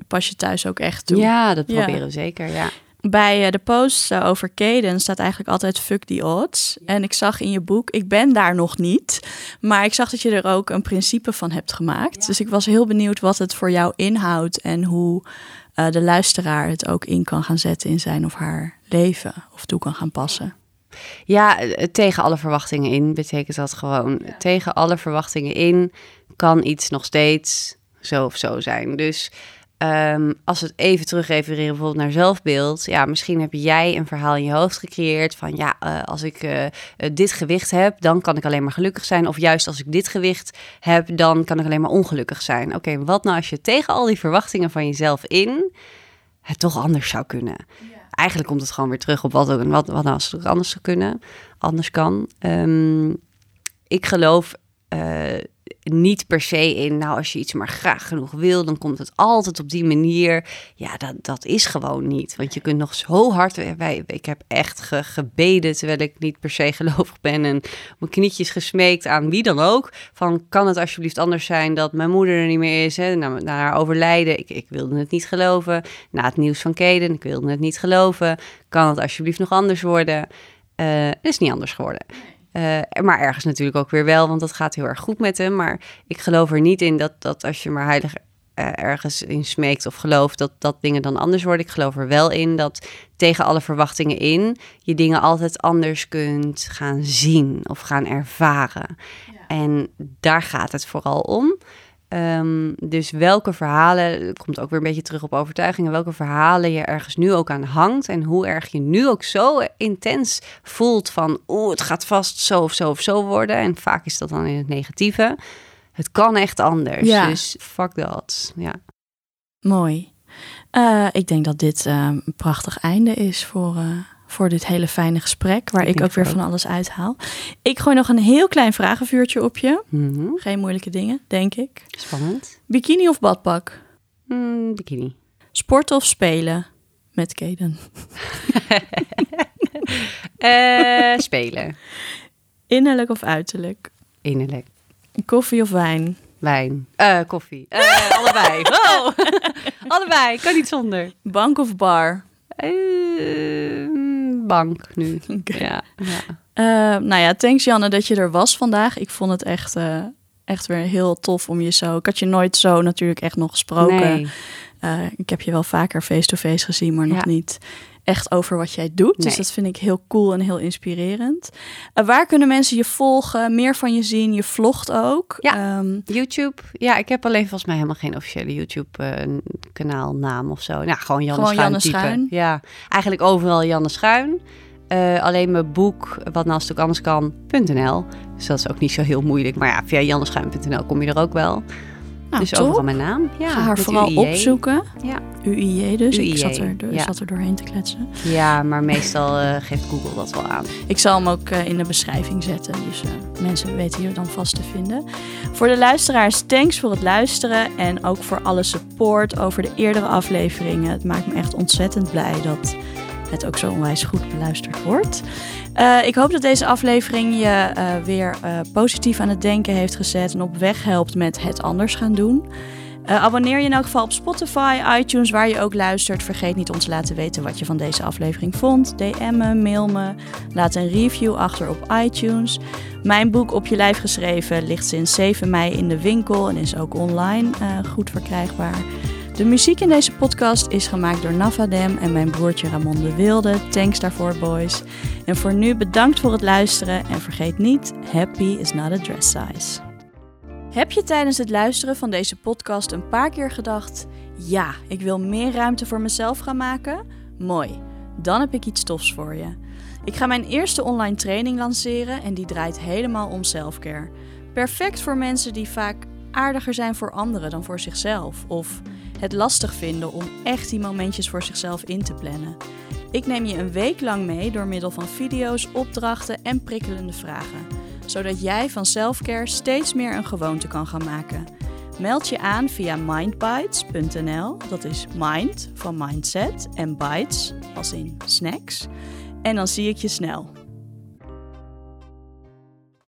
pas je thuis ook echt toe. Ja, dat Ja. proberen we zeker, ja. Bij eh, de post eh, over Caden staat eigenlijk altijd fuck the odds. En ik zag in je boek, ik ben daar nog niet, maar ik zag dat je er ook een principe van hebt gemaakt. Dus ik was heel benieuwd wat het voor jou inhoudt en hoe eh, de luisteraar het ook in kan gaan zetten in zijn of haar leven of toe kan gaan passen. Ja, tegen alle verwachtingen in betekent dat gewoon. Tegen alle verwachtingen in kan iets nog steeds zo of zo zijn. Dus ehm, als we het even terug refereren bijvoorbeeld naar zelfbeeld. Ja, misschien heb jij een verhaal in je hoofd gecreëerd van ja, eh, als ik eh, eh, dit gewicht heb, dan kan ik alleen maar gelukkig zijn. Of juist als ik dit gewicht heb, dan kan ik alleen maar ongelukkig zijn. Oké, wat nou als je tegen al die verwachtingen van jezelf in het toch anders zou kunnen? Eigenlijk komt het gewoon weer terug op wat, ook, wat, wat nou als het ook anders zou kunnen, anders kan. Ehm, ik geloof niet per se in, nou als je iets maar graag genoeg wil, dan komt het altijd op die manier. Ja, dat, dat is gewoon niet. Want je kunt nog zo hard, wij, ik heb echt ge- gebeden terwijl ik niet per se gelovig ben en mijn knietjes gesmeekt aan wie dan ook. Van kan het alsjeblieft anders zijn dat mijn moeder er niet meer is, hè, na, haar overlijden. Ik, ik wilde het niet geloven. Na het nieuws van Keden, ik wilde het niet geloven. Kan het alsjeblieft nog anders worden? Eh, het is niet anders geworden. Eh, maar ergens natuurlijk ook weer wel, want dat gaat heel erg goed met hem. Maar ik geloof er niet in dat, dat als je maar heilig eh, ergens in smeekt of gelooft, dat, dat dingen dan anders worden. Ik geloof er wel in dat tegen alle verwachtingen in je dingen altijd anders kunt gaan zien of gaan ervaren. En daar gaat het vooral om. Ehm, dus welke verhalen, het komt ook weer een beetje terug op overtuigingen, welke verhalen je ergens nu ook aan hangt en hoe erg je nu ook zo intens voelt van, oeh, het gaat vast zo of zo of zo worden. En vaak is dat dan in het negatieve. Het kan echt anders. Ja. Dus fuck dat. Ja. Mooi. Eh, ik denk dat dit eh, een prachtig einde is voor, eh, voor dit hele fijne gesprek, waar Ik ook weer van alles uithaal. Ik gooi nog een heel klein vragenvuurtje op je. Mhm. Geen moeilijke dingen, denk ik. Spannend. Bikini of badpak? Mm, bikini. Sporten of spelen? Met Kaden. Eh, spelen. Innerlijk of uiterlijk? Innerlijk. Koffie of wijn? Wijn. Eh, koffie. Eh, allebei. Oh. allebei. Kan niet zonder. Bank of bar? Eh, bank nu. Ja. ja. Eh, nou ja, thanks Janne dat je er was vandaag. Ik vond het echt, eh, echt weer heel tof om je zo... Ik had je nooit zo natuurlijk echt nog gesproken. Nee. Eh, ik heb je wel vaker face-to-face gezien, maar nog Ja. niet echt over wat jij doet. Dus dat vind ik heel cool en heel inspirerend. Eh, waar kunnen mensen je volgen, meer van je zien? Je vlogt ook. Ja. Ehm, YouTube. Ja, ik heb alleen volgens mij helemaal geen officiële YouTube-kanaal naam of zo. Nou, gewoon Janne Gewoon Schuin Janne. Schuin. Ja, eigenlijk overal Janne Schuin. Eh, alleen mijn boek, wat naast ook anders kan.nl. Dus dat is ook niet zo heel moeilijk. Maar ja, via janneschuin.nl kom je er ook wel. Nou, dus top. overal mijn naam. Ja, Ga haar vooral UIJ. opzoeken. Ja. UIJ dus. Ik UIJ, zat er, ja. zat er doorheen te kletsen. Ja, maar meestal eh, geeft Google dat wel aan. Ik zal hem ook eh, in de beschrijving zetten. Dus eh, mensen weten hier dan vast te vinden. Voor de luisteraars, thanks voor het luisteren. En ook voor alle support over de eerdere afleveringen. Het maakt me echt ontzettend blij dat het ook zo onwijs goed beluisterd wordt. Eh, ik hoop dat deze aflevering je eh, weer eh, positief aan het denken heeft gezet. En op weg helpt met het anders gaan doen. Abonneer je in elk geval op Spotify, iTunes, waar je ook luistert. Vergeet niet om te laten weten wat je van deze aflevering vond. DM me, mail me, laat een review achter op iTunes. Mijn boek Op je lijf geschreven ligt sinds 7 mei in de winkel en is ook online goed verkrijgbaar. De muziek in deze podcast is gemaakt door Navadem en mijn broertje Ramon de Wilde. Thanks daarvoor, boys. En voor nu bedankt voor het luisteren en vergeet niet, happy is not a dress size. Heb je tijdens het luisteren van deze podcast een paar keer gedacht: ja, ik wil meer ruimte voor mezelf gaan maken? Mooi, dan heb ik iets tofs voor je. Ik ga mijn eerste online training lanceren en die draait helemaal om selfcare. Perfect voor mensen die vaak aardiger zijn voor anderen dan voor zichzelf of het lastig vinden om echt die momentjes voor zichzelf in te plannen. Ik neem je een week lang mee door middel van video's, opdrachten en prikkelende vragen zodat jij van selfcare steeds meer een gewoonte kan gaan maken. Meld je aan via mindbites.nl, dat is mind van mindset en bites als in snacks. En dan zie ik je snel.